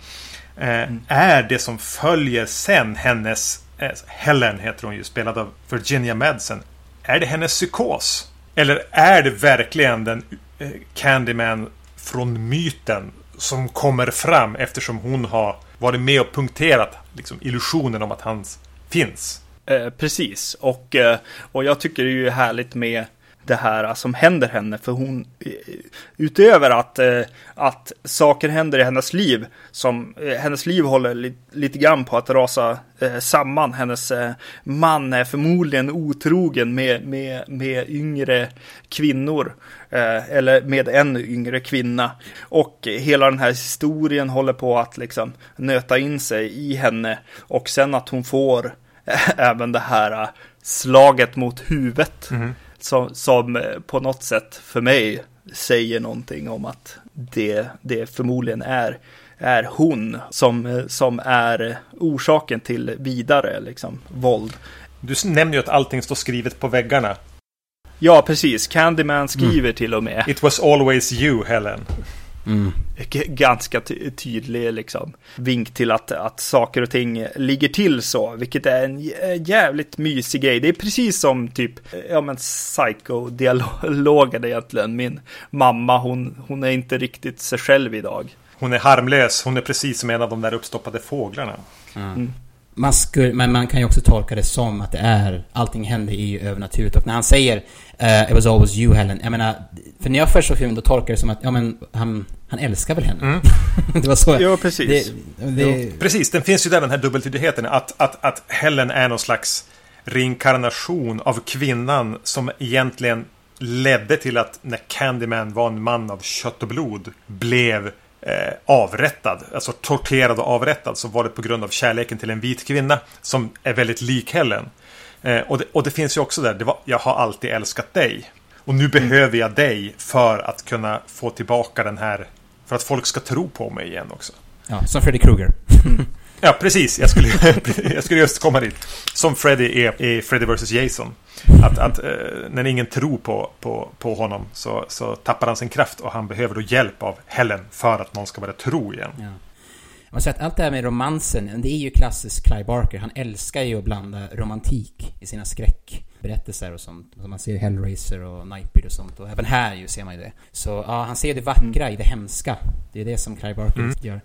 Speaker 1: Eh, mm. Är det som följer sen hennes eh, Eh, Helen heter hon ju, spelad av Virginia Madsen. Är det hennes psykos? Eller är det verkligen den eh, Candyman från myten som kommer fram eftersom hon har varit med och punkterat liksom, illusionen om att han finns?
Speaker 2: Eh, precis, och, eh, och jag tycker det är ju härligt med det här äh, som händer henne. För hon, eh, utöver att, eh, att saker händer i hennes liv, som eh, hennes liv håller li, lite grann på att rasa samman. Hennes man är förmodligen otrogen med, med, med yngre kvinnor. eller med en yngre kvinna. Och hela den här historien håller på att liksom nöta in sig i henne. Och sen att hon får *laughs* även det här äh, slaget mot huvudet. Mm som, som eh, på något sätt för mig säger någonting om att det, det förmodligen är, är hon som, eh, som är orsaken till vidare liksom, våld.
Speaker 1: Du nämner ju att allting står skrivet på väggarna.
Speaker 2: Ja, precis. Candyman skriver mm. till och med.
Speaker 1: It was always you, Helen.
Speaker 2: Mm. Ganska tydlig liksom, vink till att, att saker och ting ligger till så, vilket är en jävligt mysig grej. Det är precis som typ, ja men psycho-dialogen egentligen. Min mamma, hon, hon är inte riktigt sig själv idag.
Speaker 1: Hon är harmlös, hon är precis som en av de där uppstoppade fåglarna.
Speaker 3: Mm. Man skulle, men man kan ju också tolka det som att det är, allting händer i övernaturligt. Och när han säger uh, It was always you Helen, jag menar, för när jag först såg filmen då tolkade jag det som att, ja men han, han älskar väl henne? Mm. *laughs*
Speaker 2: det var så. Ja, precis.
Speaker 1: Det, det... Precis, den finns ju där den här dubbeltydigheten. Att, att, att Helen är någon slags reinkarnation av kvinnan som egentligen ledde till att när Candyman var en man av kött och blod blev eh, avrättad, alltså torterad och avrättad, så var det på grund av kärleken till en vit kvinna som är väldigt lik Helen. Eh, och, det, och, det, finns ju också där, det var, jag har alltid älskat dig. Och nu mm. behöver jag dig för att kunna få tillbaka den här, för att folk ska tro på mig igen också.
Speaker 3: Ja, som Freddy Krueger. *laughs*
Speaker 1: Ja, precis. Jag skulle, *laughs* jag skulle just komma dit. Som Freddy är i Freddy vs Jason. Att, att eh, när ingen tror på, på, på honom så, så tappar han sin kraft och han behöver då hjälp av Helen för att någon ska börja tro igen. Ja.
Speaker 3: Man säger att allt det här med romansen, det är ju klassisk Clive Barker. Han älskar ju att blanda romantik i sina skräckberättelser och sånt. Som man ser Hellraiser och Nightbreed och sånt. Och även här ju ser man ju det. Så ja, han ser det vackra i det hemska. Det är det som Clive Barker mm. gör.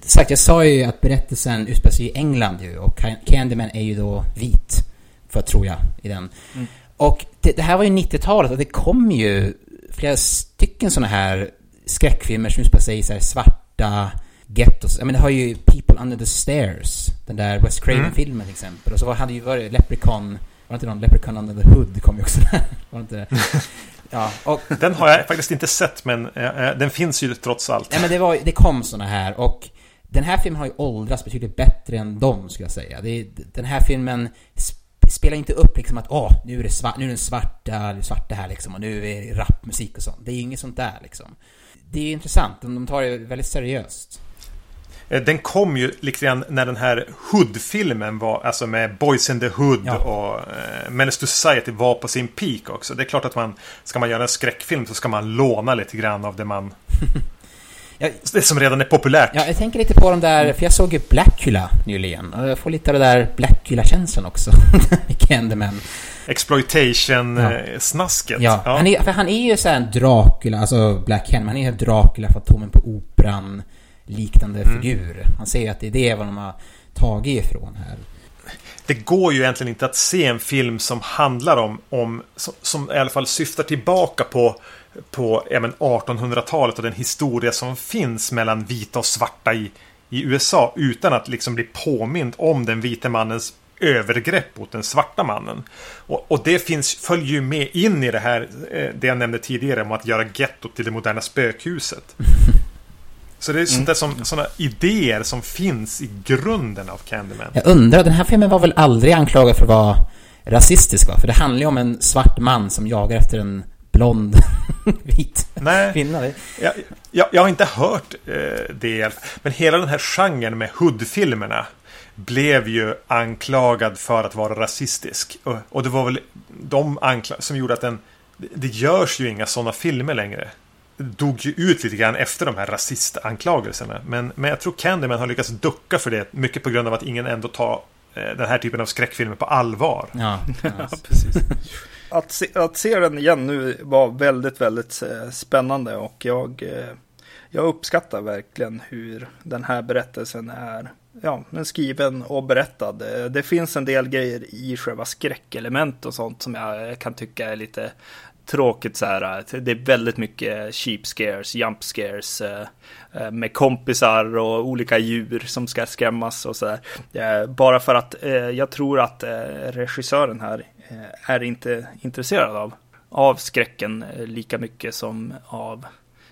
Speaker 3: Sagt, jag sa ju att berättelsen utspelar sig i England ju. Och Candyman är ju då vit. För tror jag, i den. Mm. Och det, det, här var ju 90-talet och det kom ju flera stycken sådana här skräckfilmer som utspelar sig i så här svarta gettos. Jag menar, det har ju People Under the Stairs. Den där West Craven-filmen mm. till exempel. Och så hade ju varit Leprechaun. Var det inte någon Leprechaun Under the Hood kom ju också där. *laughs* Var det inte *laughs*
Speaker 1: Ja, och, den har jag faktiskt inte sett men äh, den finns ju trots allt.
Speaker 3: Ja, men det, var, det kom såna här och den här filmen har ju åldrats betydligt bättre än dem skulle jag säga. Det, den här filmen spelar inte upp liksom att åh, nu är det svart, nu är det svarta, svarta här liksom och nu är det rapmusik och sånt. Det är inget sånt där liksom. Det är intressant, de tar det väldigt seriöst.
Speaker 1: Eh, den kom ju lite grann när den här Hood-filmen var, alltså med Boys in the Hood ja. och eh, Menace to Society var på sin peak också. Det är klart att man, ska man göra en skräckfilm så ska man låna lite grann av det man... *laughs* jag, det som redan är populärt.
Speaker 3: Ja, jag tänker lite på de där, för jag såg ju Blackula nyligen. Och jag får lite av det där Blackula-känslan också. *laughs* Candyman.
Speaker 1: Exploitation-snasket.
Speaker 3: Ja, ja. Han, är, för han är ju så en Dracula, alltså Black Candyman. Han är ju Dracula, Fantomen på Operan liknande mm. figur. Man ser ju att det är det vad de har tagit ifrån här.
Speaker 1: Det går ju egentligen inte att se en film som handlar om, om som, som i alla fall syftar tillbaka på på 1800-talet och den historia som finns mellan vita och svarta i, i USA utan att liksom bli påmind om den vita mannens övergrepp mot den svarta mannen. Och, och det finns, följer ju med in i det här, eh, det jag nämnde tidigare om att göra gettot till det moderna spökhuset. *laughs* Så det är sånt där som, sådana idéer som finns i grunden av Candyman.
Speaker 3: Jag undrar, den här filmen var väl aldrig anklagad för att vara rasistisk va? För det handlar ju om en svart man som jagar efter en blond *laughs* vit
Speaker 1: Nej, kvinna. Jag, jag, jag har inte hört eh, det. Men hela den här genren med hood-filmerna blev ju anklagad för att vara rasistisk. Och, och det var väl de som gjorde att den... Det görs ju inga sådana filmer längre. Dog ju ut lite grann efter de här rasistanklagelserna. Men, men jag tror Candyman har lyckats ducka för det. Mycket på grund av att ingen ändå tar eh, den här typen av skräckfilmer på allvar.
Speaker 3: Ja,
Speaker 2: Ja, *laughs* precis. Att se, att se den igen nu var väldigt, väldigt eh, spännande och jag, eh, jag uppskattar verkligen hur den här berättelsen är ja, men skriven och berättad. Det finns en del grejer i själva skräckelement och sånt som jag kan tycka är lite tråkigt så här. Det är väldigt mycket cheap scares, jump scares eh, eh, med kompisar och olika djur som ska skrämmas och så där. Eh, bara för att jag tror att regissören här är inte intresserad av, av skräcken lika mycket som av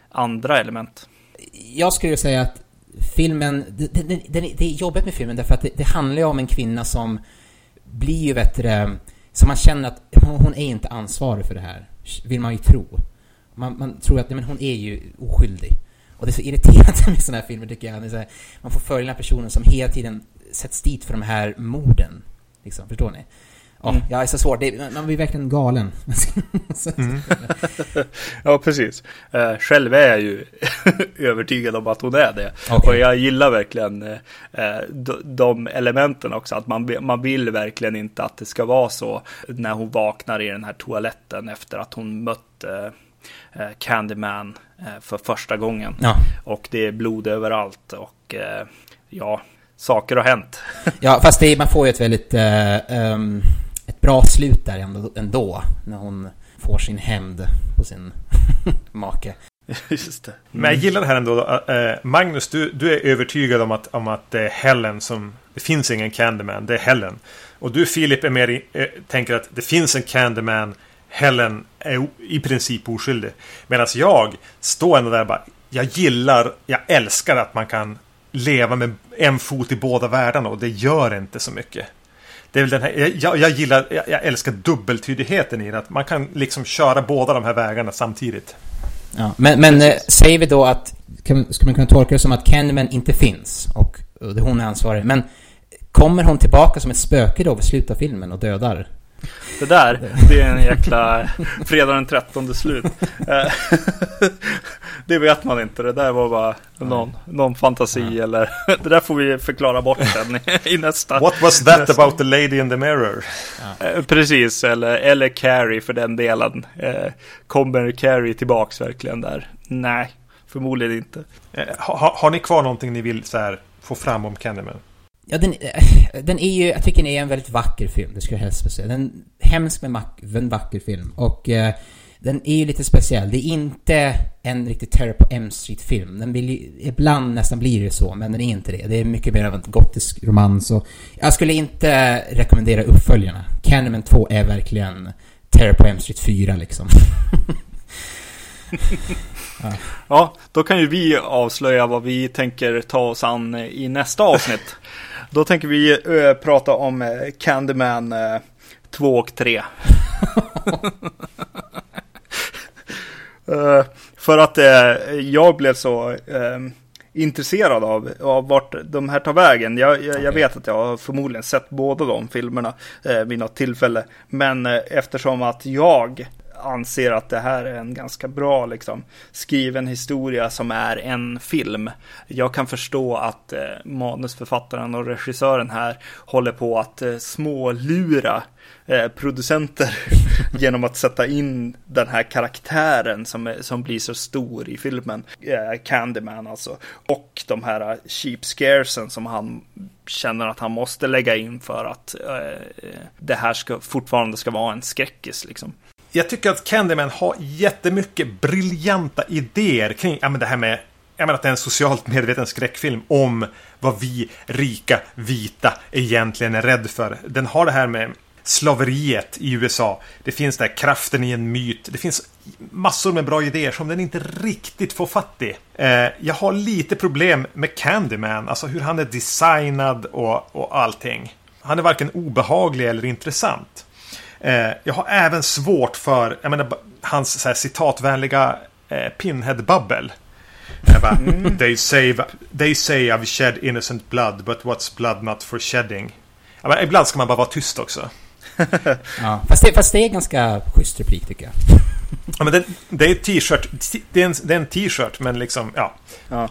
Speaker 2: andra element.
Speaker 3: Jag skulle säga att filmen, det, det, det, det är jobbigt med filmen därför att det, det handlar ju om en kvinna som blir ju bättre, som man känner att hon, hon är inte ansvarig för det här, vill man ju tro. Man, man tror att nej, men hon är ju oskyldig. Och det är så irriterande *laughs* med sådana här filmer tycker jag. Det är så här, man får följa den här personen som hela tiden sätts dit för de här morden. Liksom, förstår ni? Ja,
Speaker 2: Mm.
Speaker 3: ja, det är så svårt. Det, man blir verkligen galen.
Speaker 1: Mm. *laughs*
Speaker 2: Ja, precis. Eh, själv är jag ju *laughs* övertygad om att hon är det.
Speaker 3: Okej.
Speaker 2: Och jag gillar verkligen eh, de, de elementen också. Att man, man vill verkligen inte att det ska vara så när hon vaknar i den här toaletten efter att hon mött eh, eh, Candyman eh, för första gången.
Speaker 3: Ja.
Speaker 2: Och det är blod överallt och eh, ja, saker har hänt.
Speaker 3: Ja, fast det, man får ju ett väldigt eh, ehm, ett bra slut där ändå, ändå när hon får sin hämnd på sin *laughs* make. *laughs*
Speaker 2: Just det.
Speaker 1: Men jag gillar det här ändå. Eh, Magnus, du, du är övertygad om att, om att det är Helen som... Det finns ingen Candyman, det är Helen. Och du Filip är mer eh, tänker att det finns en Candyman. Helen är i princip oskyldig. Medan jag står ändå där och bara... Jag gillar, jag älskar att man kan leva med en fot i båda världarna och det gör inte så mycket. Det är väl den här, jag- jag, gillar, jag, jag älskar dubbeltydigheten i det. Att man kan liksom köra båda de här vägarna samtidigt.
Speaker 3: Ja, men men eh, säger vi då att, kan, ska man kunna tolka det som att Candyman inte finns och, och det hon är ansvarig, men kommer hon tillbaka som ett spöke då vid slutet av filmen och dödar?
Speaker 2: Det där, det är en jäkla fredag den 13 slut. Eh, *laughs* det vet man inte. Det där var bara någon, någon fantasi eller *laughs* det där får vi förklara bort sen i, nästa.
Speaker 1: What was that
Speaker 2: nästa-
Speaker 1: about the lady in the mirror?
Speaker 2: Eh, Precis, eller, eller Carrie för den delen. Eh, kommer Carrie tillbaks verkligen där? Nej, förmodligen inte.
Speaker 1: Ha, har ni kvar någonting ni vill så här, få fram om Candyman?
Speaker 3: Ja, den, eh, den är ju, jag tycker den är en väldigt vacker film, det skulle jag helst säga. Den hemskt men vack, en vacker film. Och eh, den är ju lite speciell. Det är inte en riktig Terror på M Street-film. Den vill ju, ibland nästan blir det så, men den är inte det. Det är mycket mer av en gotisk romans och jag skulle inte rekommendera uppföljarna. Candyman 2 är verkligen Terror på M Street 4 liksom. *laughs*
Speaker 2: Ja, då kan ju vi avslöja vad vi tänker ta oss an i nästa avsnitt. *laughs* Då tänker vi eh, prata om eh, Candyman eh, 2 och 3. *laughs* Eh, för att jag blev så intresserad av, av vart de här tar vägen. Jag, jag, jag vet att jag har förmodligen sett båda de filmerna eh, vid något tillfälle. Men eh, eftersom att jag anser att det här är en ganska bra liksom, skriven historia som är en film. Jag kan förstå att eh, manusförfattaren och regissören här håller på att eh, smålura eh, producenter *laughs* genom att sätta in den här karaktären som, är, som blir så stor i filmen. Eh, Candyman alltså. Och de här eh, cheap scaresen som han känner att han måste lägga in för att eh, eh det här ska, fortfarande ska vara en skräckis liksom.
Speaker 1: Jag tycker att Candyman har jättemycket briljanta idéer kring ja, men det här med jag menar att det är en socialt medveten skräckfilm om vad vi rika vita egentligen är rädd för. Den har det här med slaveriet i USA. Det finns där kraften i en myt. Det finns massor med bra idéer som den inte riktigt får fatt i. Eh, jag har lite problem med Candyman, alltså hur han är designad och, och allting. Han är varken obehaglig eller intressant. Eh, jag har även svårt för jag menar, hans så här, citatvänliga eh, Pinhead-babbel. Bara, they, say, they say I've shed innocent blood, but what's blood not for shedding? Ja, men ibland ska man bara vara tyst också. *laughs*
Speaker 3: ja, fast, det, fast det är ganska schysst replik tycker jag.
Speaker 1: Ja, men det, det är t-shirt. Det är en, det t-shirt, men liksom, ja.
Speaker 2: ja.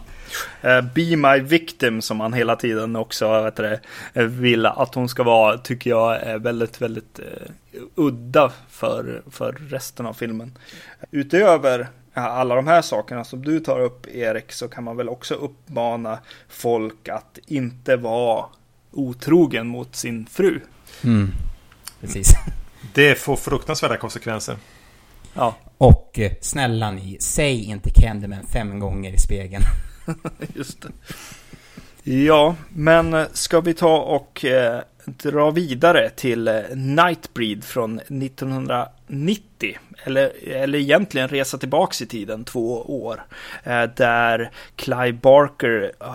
Speaker 2: Uh, Be My Victim som han hela tiden också vet du, eh, vill att hon ska vara, tycker jag är väldigt, väldigt uh, udda för, för resten av filmen. Utöver alla de här sakerna som du tar upp Erik så kan man väl också uppmana folk att inte vara otrogen mot sin fru.
Speaker 3: Mm. Precis.
Speaker 1: Det får fruktansvärda konsekvenser.
Speaker 3: Ja. Och snälla ni, säg inte Candyman fem gånger i spegeln. *laughs*
Speaker 2: Just det. Ja, men ska vi ta och eh, dra vidare till eh, Nightbreed från 1990. Eller, eller egentligen resa tillbaks i tiden två år. Eh, där Clive Barker eh,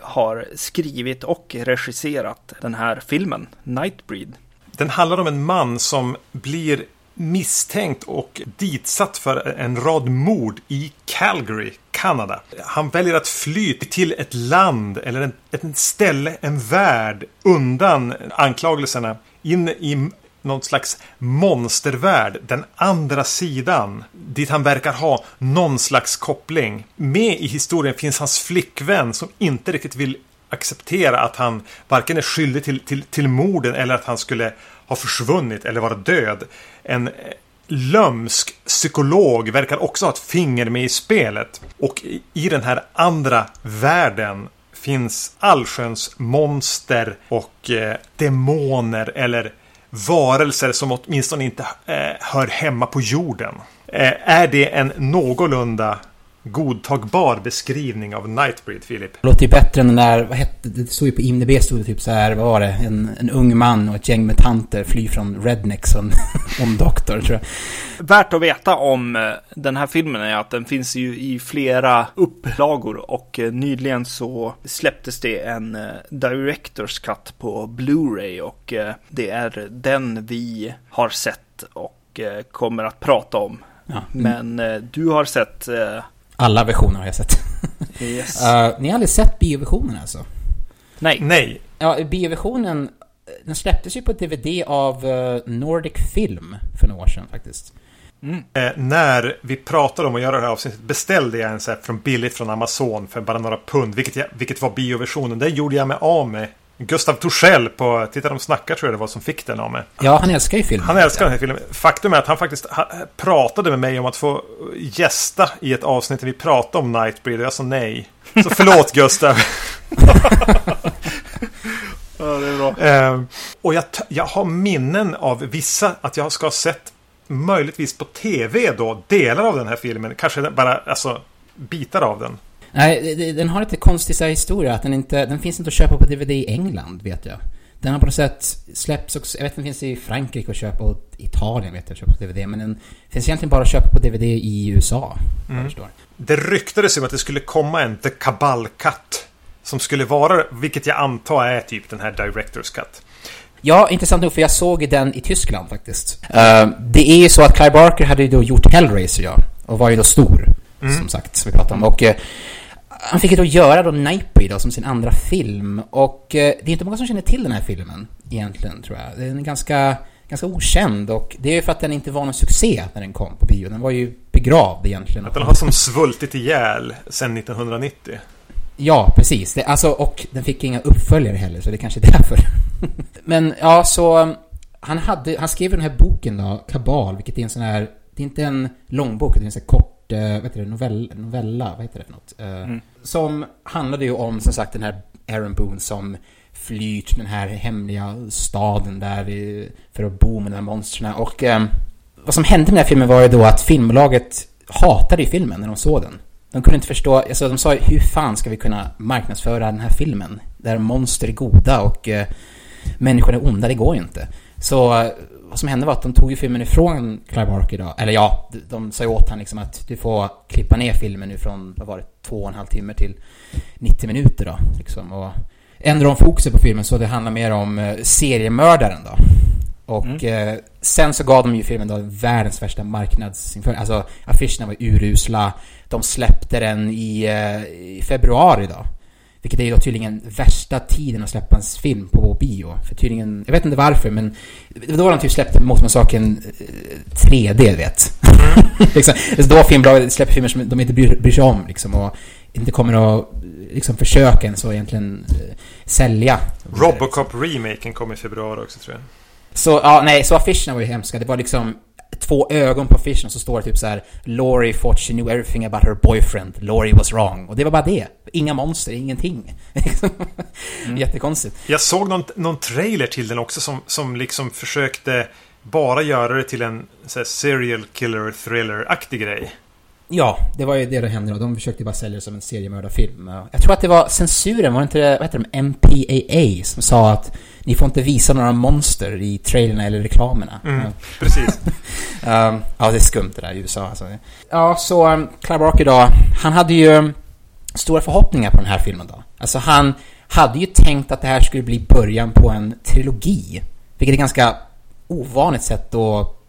Speaker 2: har skrivit och regisserat den här filmen, Nightbreed.
Speaker 1: Den handlar om en man som blir misstänkt och ditsatt för en rad mord i Calgary, Kanada. Han väljer att fly till ett land eller en, ett ställe, en värld undan anklagelserna in i någon slags monstervärld, den andra sidan, dit han verkar ha någon slags koppling. Med i historien finns hans flickvän som inte riktigt vill acceptera att han varken är skyldig till, till, till morden eller att han skulle har försvunnit eller vara död. En lömsk psykolog verkar också ha ett finger med i spelet. Och i den här andra världen finns allsköns monster och eh, demoner eller varelser som åtminstone inte eh, hör hemma på jorden. Eh, är det en någorlunda godtagbar beskrivning av Nightbreed, Filip.
Speaker 3: Det låter ju bättre än den där, vad hette det, stod ju på IMDB stod det typ så här, vad var det, en, en ung man och ett gäng mutanter flyr från rednecks och *laughs* en doktor, tror jag.
Speaker 2: Värt att veta om eh, den här filmen är att den finns ju i flera upplagor och eh, nyligen så släpptes det en eh, Directors Cut på Blu-ray och det är den vi har sett och kommer att prata om. Ja. Men du har sett
Speaker 3: alla versioner har jag sett. Yes. uh, *laughs* ni har aldrig sett bioversionen alltså?
Speaker 2: Nej.
Speaker 1: Nej.
Speaker 3: Ja, bioversionen, den släpptes ju på DVD av uh, Nordic Film för några år sedan faktiskt.
Speaker 1: Mm. Eh, när vi pratade om att göra det här avsnittet beställde jag en så här från billigt från Amazon för bara några pund. Vilket, jag, vilket var bioversionen. Den gjorde jag mig av med Gustav Torssell på Titta de snackar tror jag det var som fick den av mig.
Speaker 3: Ja, han älskar ju filmen.
Speaker 1: Han älskar den här filmen. Faktum är att han faktiskt pratade med mig om att få gästa i ett avsnitt där vi pratade om Nightbreed och jag sa nej. Så förlåt *laughs* Gustav.
Speaker 2: ja, det är bra.
Speaker 1: Eh, och jag, jag har minnen av vissa att jag ska ha sett möjligtvis på tv då delar av den här filmen. Kanske bara alltså bitar av den.
Speaker 3: Nej, den har lite konstig så historia. Att den, inte, den finns inte att köpa på DVD i England, vet jag. Den har på något sätt släppts också, jag vet att den finns i Frankrike att köpa och Italien vet jag att köpa på DVD. Men den finns egentligen bara att köpa på DVD i USA. Mm. Jag förstår.
Speaker 1: Det ryktades om att det skulle komma en The Cabal Cut. Som skulle vara, vilket jag antar är typ den här Directors Cut.
Speaker 3: Ja, intressant nog för jag såg den i Tyskland faktiskt. Uh, det är ju så att Clive Barker hade ju då gjort Hellraiser ja. Och var ju då stor. Mm. Som sagt, som vi pratade om. Och uh, han fick ju då göra då Nightbreed då, som sin andra film. Och eh, det är inte många som känner till den här filmen egentligen, tror jag. Den är ganska, ganska okänd och det är ju för att den inte var någon succé när den kom på bio. Den var ju begravd egentligen.
Speaker 1: Att den har som svultit ihjäl sedan 1990.
Speaker 3: Ja, precis. Det, alltså, och den fick inga uppföljare heller, så det är kanske är därför. *laughs* Men ja, så... Han, hade, han skrev den här boken då, Kabal, vilket är en sån här... Det är inte en långbok, det är en sån här kort eh, vad heter det, novell, novella, vad heter det för något? Eh, mm. Som handlade ju om, som sagt, den här Aaron Boone som flyr till den här hemliga staden där för att bo med de här monstren. Och eh, vad som hände med den här filmen var ju då att filmbolaget hatade ju filmen när de såg den. De kunde inte förstå, alltså de sa hur fan ska vi kunna marknadsföra den här filmen? Där monster är goda och eh, människor är onda, det går ju inte. Så vad som hände var att de tog ju filmen ifrån Clive Barker då. Eller ja, de, de sa ju åt honom liksom att du får klippa ner filmen nu från, vad var det, två och en halv timme till 90 minuter då. Liksom. Och ändrade de fokuset på filmen så det handlar mer om eh, seriemördaren då. Och mm. eh, sen så gav de ju filmen då världens värsta marknadsinföring. Alltså affischerna var urusla. De släppte den i, eh, i februari då. Vilket är då tydligen värsta tiden att släppa en film på bio. För tydligen, jag vet inte varför, men det var då de typ släppte Motorsaken 3D, du vet. *laughs* Liksom, då filmbolag släpper filmer som de inte bryr, bryr sig om liksom. Och inte kommer att liksom försöka ens att egentligen uh, sälja.
Speaker 1: Robocop-remaken kom i februari också tror jag.
Speaker 3: Så, ja, nej, så affischerna var ju hemska. Det var liksom två ögon på affischen så står det typ så här Laurie thought she knew everything about her boyfriend. Laurie was wrong. Och det var bara det. Inga monster, ingenting. *laughs* mm. Jättekonstigt.
Speaker 1: Jag såg någon, någon trailer till den också som, som liksom försökte bara göra det till en så här, serial killer thriller-aktig grej.
Speaker 3: Ja, det var ju det det hände då. De försökte bara sälja det som en seriemördarfilm. Jag tror att det var censuren, var det inte vad heter de, MPAA, som sa att ni får inte visa några monster i trailerna eller reklamerna.
Speaker 1: Mm, ja. Precis. *laughs*
Speaker 3: um, ja, det är skumt det där i USA alltså. Ja, så um, Clive Barker då, han hade ju um, stora förhoppningar på den här filmen då. Alltså han hade ju tänkt att det här skulle bli början på en trilogi. Vilket är ganska ovanligt sätt att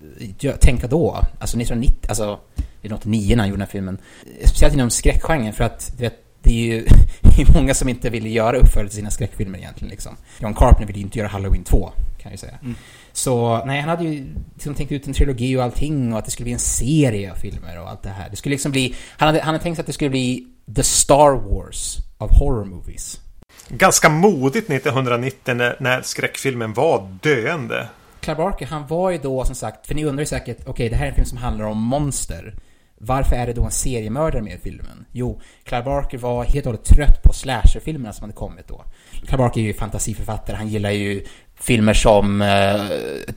Speaker 3: tänka då. Alltså 1990, alltså 1989 när han gjorde den här filmen. Speciellt inom skräckgenren för att du vet, det är ju *laughs* det är många som inte vill göra uppföljare till sina skräckfilmer egentligen liksom. John Carpenter vill ju inte göra Halloween 2, kan jag ju säga. Mm. Så nej, han hade ju liksom tänkt ut en trilogi och allting och att det skulle bli en serie av filmer och allt det här. Det skulle liksom bli, han hade, han hade tänkt sig att det skulle bli The Star Wars of horror movies.
Speaker 1: Ganska modigt 1990 när, när skräckfilmen var döende.
Speaker 3: Clive Barker, han var ju då som sagt, för ni undrar ju säkert, okej okay, det här är en film som handlar om monster. Varför är det då en seriemördare med i filmen? Jo, Clive Barker var helt och hållet trött på slasherfilmerna som hade kommit då. Clive Barker är ju fantasiförfattare, han gillar ju filmer som eh,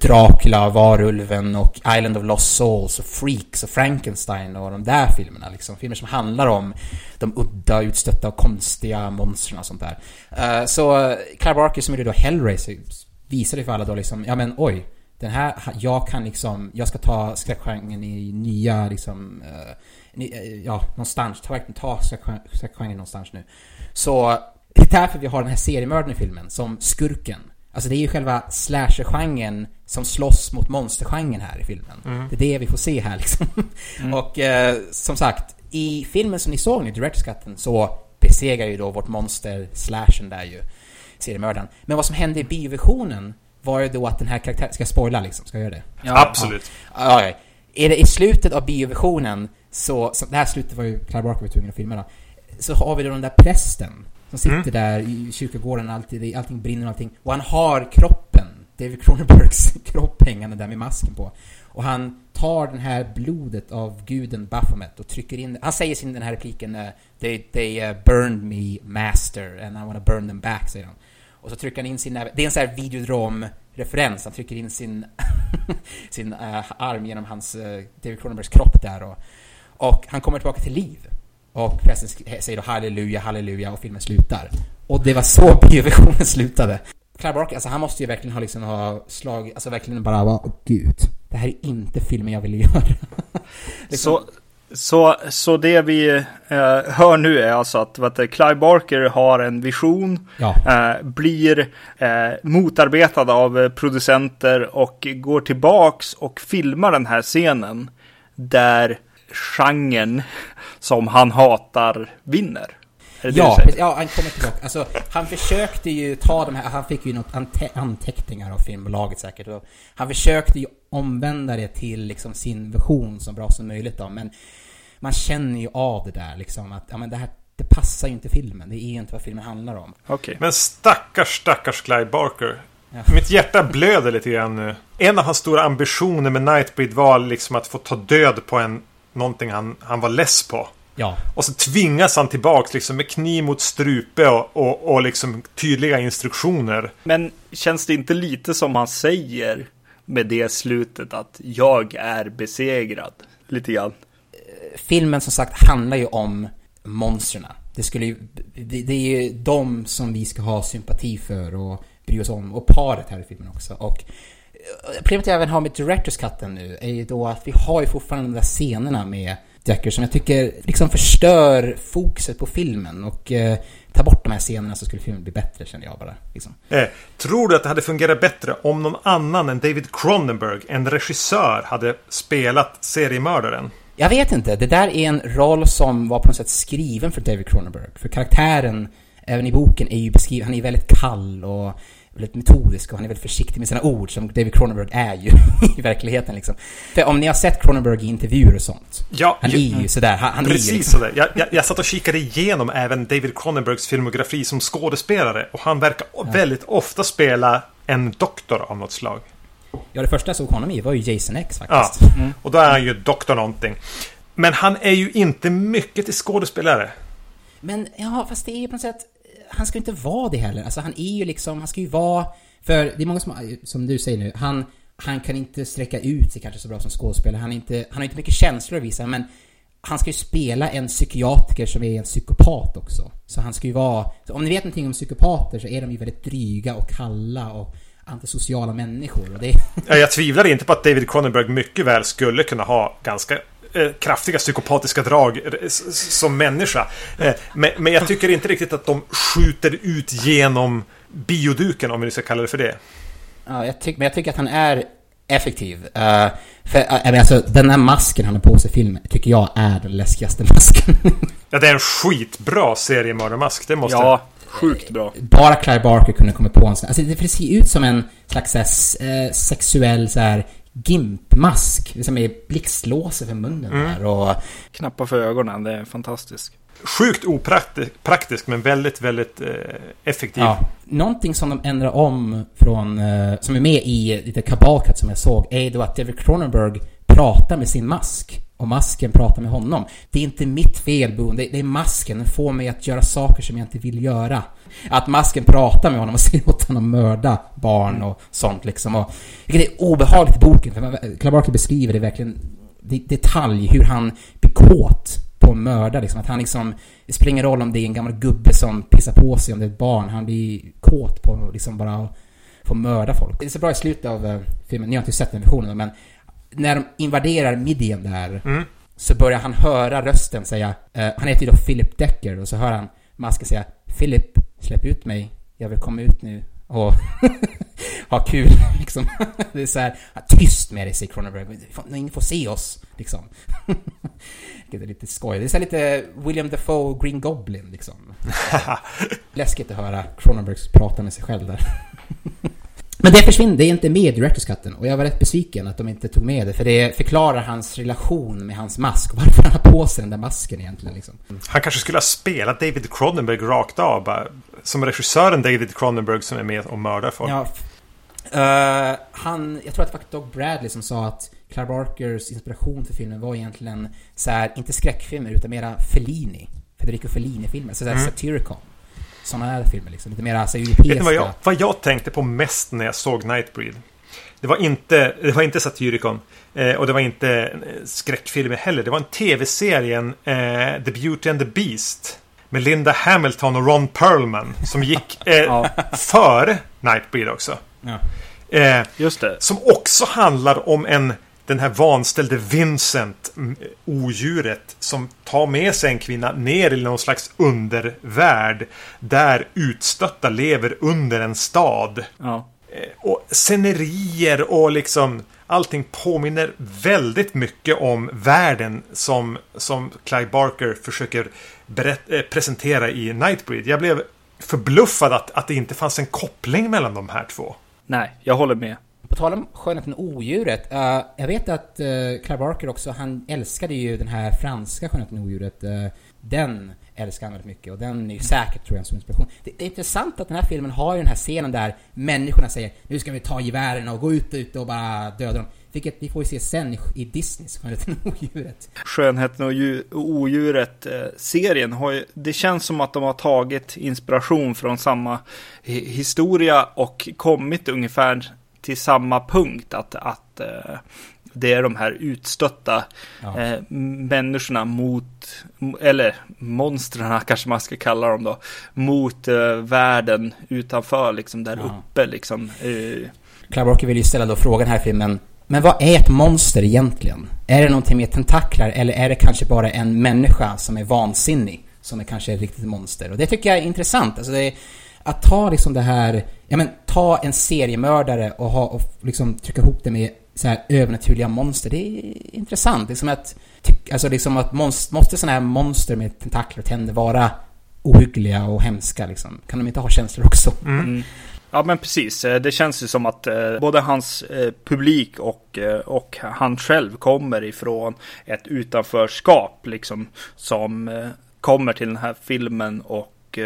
Speaker 3: Dracula, Varulven och Island of Lost Souls och Freaks och Frankenstein och de där filmerna liksom. Filmer som handlar om de udda, utstötta och konstiga monstren och sånt där. Eh, så eh, Clive Barker som gjorde då Hellraiser visade för alla då liksom, ja men oj, den här, jag kan liksom, jag ska ta skräckgenren i nya liksom, uh, ja, någonstans, ta ta skräckgenren någonstans nu. Så det är därför vi har den här seriemördaren i filmen, som skurken. Alltså det är ju själva slasher-genren som slåss mot monstergenren här i filmen. Mm. Det är det vi får se här liksom. Mm. Och eh, som sagt, i filmen som ni såg nu, Director's så besegrar ju då vårt monster, slashen där ju, seriemördaren. Men vad som hände i bioversionen var ju då att den här karaktären, ska jag spoila liksom? Ska jag göra det?
Speaker 1: Ja, Absolut.
Speaker 3: Ja. Okay. Är det i slutet av bioversionen så, så det här slutet var ju Clive Barker var tvungen att filma då, så har vi då den där prästen som sitter mm. där i kyrkogården, alltid, allting brinner och allting. Och han har kroppen, David Cronenbergs *laughs* kropp hängande där med masken på. Och han tar den här blodet av guden Baphomet och trycker in Han säger sin den här repliken uh, They, they uh, burned me master and I wanna burn them back, säger han. Och så trycker han in sin Det är en sån här videodrom-referens. Han trycker in sin, *laughs* sin uh, arm genom hans uh, David Cronenbergs kropp där och, och han kommer tillbaka till liv. Och prästen säger då halleluja, halleluja och filmen slutar. Och det var så *laughs* bioversionen slutade. Clive Barker, alltså han måste ju verkligen ha liksom ha slagit, alltså verkligen bara vara, oh, gud, det här är inte filmen jag ville göra. *laughs*
Speaker 2: liksom. Så så, så det vi eh, hör nu är alltså att vet, Clive Barker har en vision, ja. eh, blir eh, motarbetad av producenter och går tillbaks och filmar den här scenen där genren som han hatar vinner.
Speaker 3: Ja, ja, han kommer tillbaka. Alltså, han försökte ju ta de här, han fick ju något ante anteckningar av filmbolaget säkert. Han försökte ju omvända det till liksom sin version så bra som möjligt då, men man känner ju av det där liksom att ja, men det här det passar ju inte filmen. Det är ju inte vad filmen handlar om.
Speaker 1: Okay. Men stackars, stackars Clive Barker. Ja. Mitt hjärta blöder lite grann nu. En av hans stora ambitioner med Nightbreed var liksom att få ta död på en någonting han, han var less på.
Speaker 3: Ja.
Speaker 1: Och så tvingas han tillbaks liksom med kniv mot strupe och, och, och liksom tydliga instruktioner.
Speaker 2: Men känns det inte lite som han säger med det slutet att jag är besegrad? Lite grann
Speaker 3: filmen som sagt handlar ju om monstren. Det, skulle ju, det, det, är ju de som vi ska ha sympati för och bry oss om. Och paret här i filmen också. Och eh, problemet jag även har med Directors Cutten nu är ju då att vi har ju fortfarande de där scenerna med Decker som jag tycker liksom förstör fokuset på filmen och eh, tar bort de här scenerna så skulle filmen bli bättre känner jag bara. Liksom.
Speaker 1: Eh, tror du att det hade fungerat bättre om någon annan än David Cronenberg, en regissör, hade spelat seriemördaren?
Speaker 3: Jag vet inte. Det där är en roll som var på något sätt skriven för David Cronenberg. För karaktären, även i boken, är ju beskriven, han är väldigt kall och väldigt metodisk och han är väldigt försiktig med sina ord som David Cronenberg är ju *laughs* i verkligheten liksom. För om ni har sett Cronenberg i intervjuer och sånt.
Speaker 1: Ja,
Speaker 3: han är ju sådär. Han, han
Speaker 1: precis
Speaker 3: är ju liksom,
Speaker 1: sådär. Jag, jag, jag satt och kikade igenom även David Cronenbergs filmografi som skådespelare och han verkar ja. väldigt ofta spela en doktor av något slag.
Speaker 3: Ja, det första jag såg honom i var ju Jason X faktiskt.
Speaker 1: Ja, mm. och då är han ju doktor någonting. Men han är ju inte mycket till skådespelare.
Speaker 3: Men ja, fast det är ju på något sätt... Han ska ju inte vara det heller. Alltså han är ju liksom, han ska ju vara... För det är många som, som du säger nu, han, han kan inte sträcka ut sig kanske så bra som skådespelare. Han, inte, han har inte mycket känslor att visa, men han ska ju spela en psykiatriker som är en psykopat också. Så han ska ju vara... om ni vet någonting om psykopater så är de ju väldigt dryga och kalla och antisociala människor. Och det...
Speaker 1: ja, jag tvivlar inte på att David Cronenberg mycket väl skulle kunna ha ganska eh, kraftiga psykopatiska drag eh, som människa. Eh, men, men jag tycker inte riktigt att de skjuter ut genom bioduken, om vi ska kalla det för det.
Speaker 3: Ja, jag tyck, men jag tycker att han är effektiv. Uh, för, uh, alltså, den här masken han har på sig i filmen tycker jag är den läskigaste masken.
Speaker 1: ja, det är en skitbra seriemördarmask. Det måste...
Speaker 2: Ja, Sjukt bra.
Speaker 3: Bara Clive Barker kunde komma på en sån Alltså det ser ut som en slags här, eh, sexuell så här gimpmask. Som är blixtlåser för munnen mm. där och...
Speaker 2: Knappar för ögonen, det är fantastiskt.
Speaker 1: Sjukt opraktisk men väldigt, väldigt eh, effektiv. Ja.
Speaker 3: Någonting som de ändrar om från, eh, som är med i lite kabalkat som jag såg, är då att David Cronenberg pratar med sin mask och masken pratar med honom. Det är inte mitt fel, Boone. Det, är masken. Den får mig att göra saker som jag inte vill göra. Att masken pratar med honom och säger åt honom att mörda barn och sånt liksom. Och, vilket är obehagligt i boken, för Clabarker beskriver det verkligen i detalj hur han blir kåt på att mörda liksom. Att han liksom, det spelar ingen roll om det är en gammal gubbe som pissar på sig, om det är ett barn. Han blir kåt på att liksom bara få mörda folk. Det är så bra i slutet av eh, filmen, ni har inte sett den versionen men när de invaderar Midian där mm. så börjar han höra rösten säga, uh, han heter ju då Philip Decker och så hör han masken säga Philip, släpp ut mig, jag vill komma ut nu och *laughs* ha kul *laughs* liksom. det är så här, tyst med dig säger Cronenberg, ingen får se oss liksom. *laughs* det är lite skoj. Det är så lite William Dafoe Green Goblin liksom. Läskigt att höra Cronenberg prata med sig själv där. Men det försvinner, det är inte med i Directors Cutten och jag var rätt besviken att de inte tog med det för det förklarar hans relation med hans mask och varför han har på sig den där masken egentligen liksom.
Speaker 1: Han kanske skulle ha spelat David Cronenberg rakt av bara, som regissören David Cronenberg som är med och mördar folk. Ja.
Speaker 3: Uh, han, jag tror att det var Doug Bradley som sa att Clive Barkers inspiration för filmen var egentligen så här, inte skräckfilmer utan mera Fellini. Federico Fellini-filmer, så, så mm. satirical sådana här filmer liksom. Lite mer alltså europeiska.
Speaker 1: Vad jag, vad jag tänkte på mest när jag såg Nightbreed. Det var inte, det var inte Satyricon. Eh, och det var inte eh, skräckfilmer heller. Det var en tv-serien eh, The Beauty and the Beast. Med Linda Hamilton och Ron Perlman. Som gick *laughs* eh, ja. före Nightbreed också. Ja.
Speaker 2: Eh, Just det.
Speaker 1: Som också handlar om en den här vanställde Vincent, mm, odjuret, som tar med sig en kvinna ner i någon slags undervärld. Där utstötta lever under en stad. Ja. Eh, och scenerier och liksom allting påminner väldigt mycket om världen som, som Clive Barker försöker berätt, äh, presentera i Nightbreed. Jag blev förbluffad att, att det inte fanns en koppling mellan de här två.
Speaker 2: Nej, jag håller med.
Speaker 3: På tal om Skönheten och odjuret. Uh, jag vet att eh, uh, Clive Barker också, han älskade ju den här franska Skönheten och odjuret. Uh, den älskar han väldigt mycket och den är ju säkert, tror jag, som inspiration. Det, det, är intressant att den här filmen har ju den här scenen där människorna säger nu ska vi ta gevären och gå ut, ut och bara döda dem. Vilket vi får ju se sen i, i Disneys Skönheten och odjuret.
Speaker 2: Skönheten och odjuret-serien har ju, det känns som att de har tagit inspiration från samma historia och kommit ungefär till samma punkt att, att eh, det är de här utstötta ja. eh, människorna mot, eller monstren *laughs* kanske man ska kalla dem då, mot eh, världen utanför, liksom där ja. uppe liksom. Eh.
Speaker 3: Barker vill ju ställa då frågan här i filmen, men vad är ett monster egentligen? Är det någonting med tentaklar eller är det kanske bara en människa som är vansinnig? Som är kanske ett riktigt monster. Och det tycker jag är intressant. Alltså det är, att ta liksom det här, ja men ta en seriemördare och, ha, och liksom trycka ihop det med så här övernaturliga monster. Det är intressant. Det är som att, alltså liksom att monster, måste sådana här monster med tentakler och tänder vara ohyggliga och hemska liksom? Kan de inte ha känslor också?
Speaker 2: Mm. mm. Ja men precis, eh, det känns ju som att eh, både hans eh, publik och, och han själv kommer ifrån ett utanförskap liksom som kommer till den här filmen och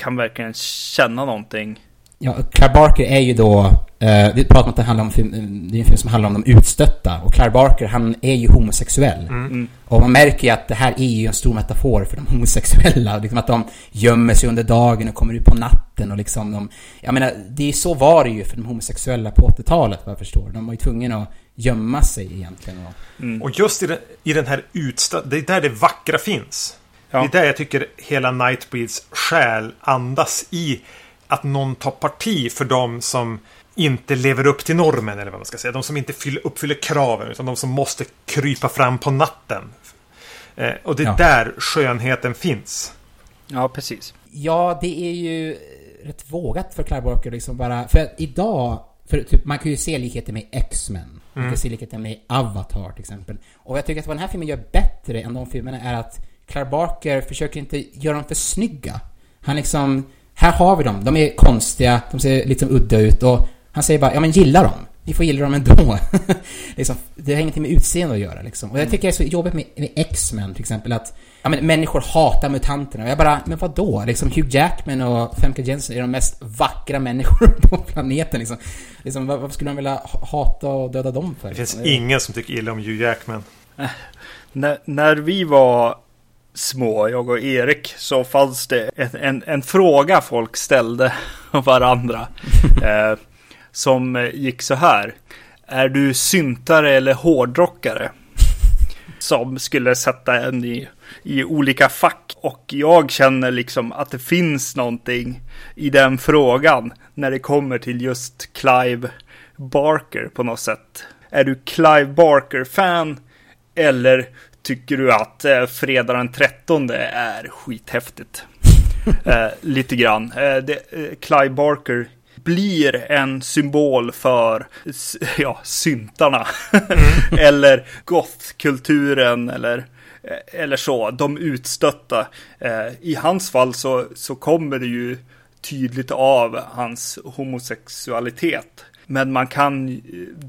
Speaker 2: kan verkligen känna någonting.
Speaker 3: Ja, Clive Barker är ju då, eh, vi pratar om att det handlar om film, det är en film som handlar om de utstötta och Clive Barker han är ju homosexuell. Mm. mm. Och man märker ju att det här är ju en stor metafor för de *laughs* homosexuella, liksom att de gömmer sig under dagen och kommer ut på natten och liksom de, jag menar, det är så var det ju för de homosexuella på 80-talet vad jag förstår. De var ju tvungna att gömma sig egentligen.
Speaker 1: Och, mm. och just i den, i den här utstötta, det är där det vackra finns. Ja. Det är där jag tycker hela Nightbreeds själ andas i att någon tar parti för dem som inte lever upp till normen eller vad man ska säga. De som inte uppfyller kraven utan de som måste krypa fram på natten. Eh, och det är ja. där skönheten finns.
Speaker 2: Ja, precis.
Speaker 3: Ja, det är ju rätt vågat för Clive Barker liksom bara. För att idag, för typ, man kan ju se likheter med X-Men. Man mm. kan se likheter med Avatar till exempel. Och jag tycker att vad den här filmen gör bättre än de filmerna är att Clive Barker försöker inte göra dem för snygga. Han liksom, här har vi dem, de är konstiga, de ser lite udda ut och han säger bara, ja men gilla dem. Ni får gilla dem ändå. *laughs* liksom, det har ingenting med utseende att göra liksom. Och jag tycker det är så jobbigt med, med X-Men till exempel att ja, men människor hatar mutanterna. Och jag bara, men vad då? Liksom Hugh Jackman och Femke Jensen är de mest vackra människor *laughs* på planeten liksom. liksom varför skulle de vilja hata och döda dem för?
Speaker 1: Det finns liksom? ingen som tycker illa om Hugh Jackman.
Speaker 2: när, när vi var små, jag och Erik, så fanns det en, en, en fråga folk ställde *laughs* varandra. *laughs* eh, som gick så här. Är du syntare eller hårdrockare? Som skulle sätta en i, i olika fack. Och jag känner liksom att det finns någonting i den frågan när det kommer till just Clive Barker på något sätt. Är du Clive Barker-fan eller tycker du att eh, fredag den 13 är skithäftigt? *laughs* eh, lite grann. Eh, det, eh, Clive Barker blir en symbol för *laughs* ja, syntarna. Mm. *laughs* eller gothkulturen eller, eh, eller så. De utstötta. Eh, I hans fall så, så kommer det ju tydligt av hans homosexualitet. Men man kan eh,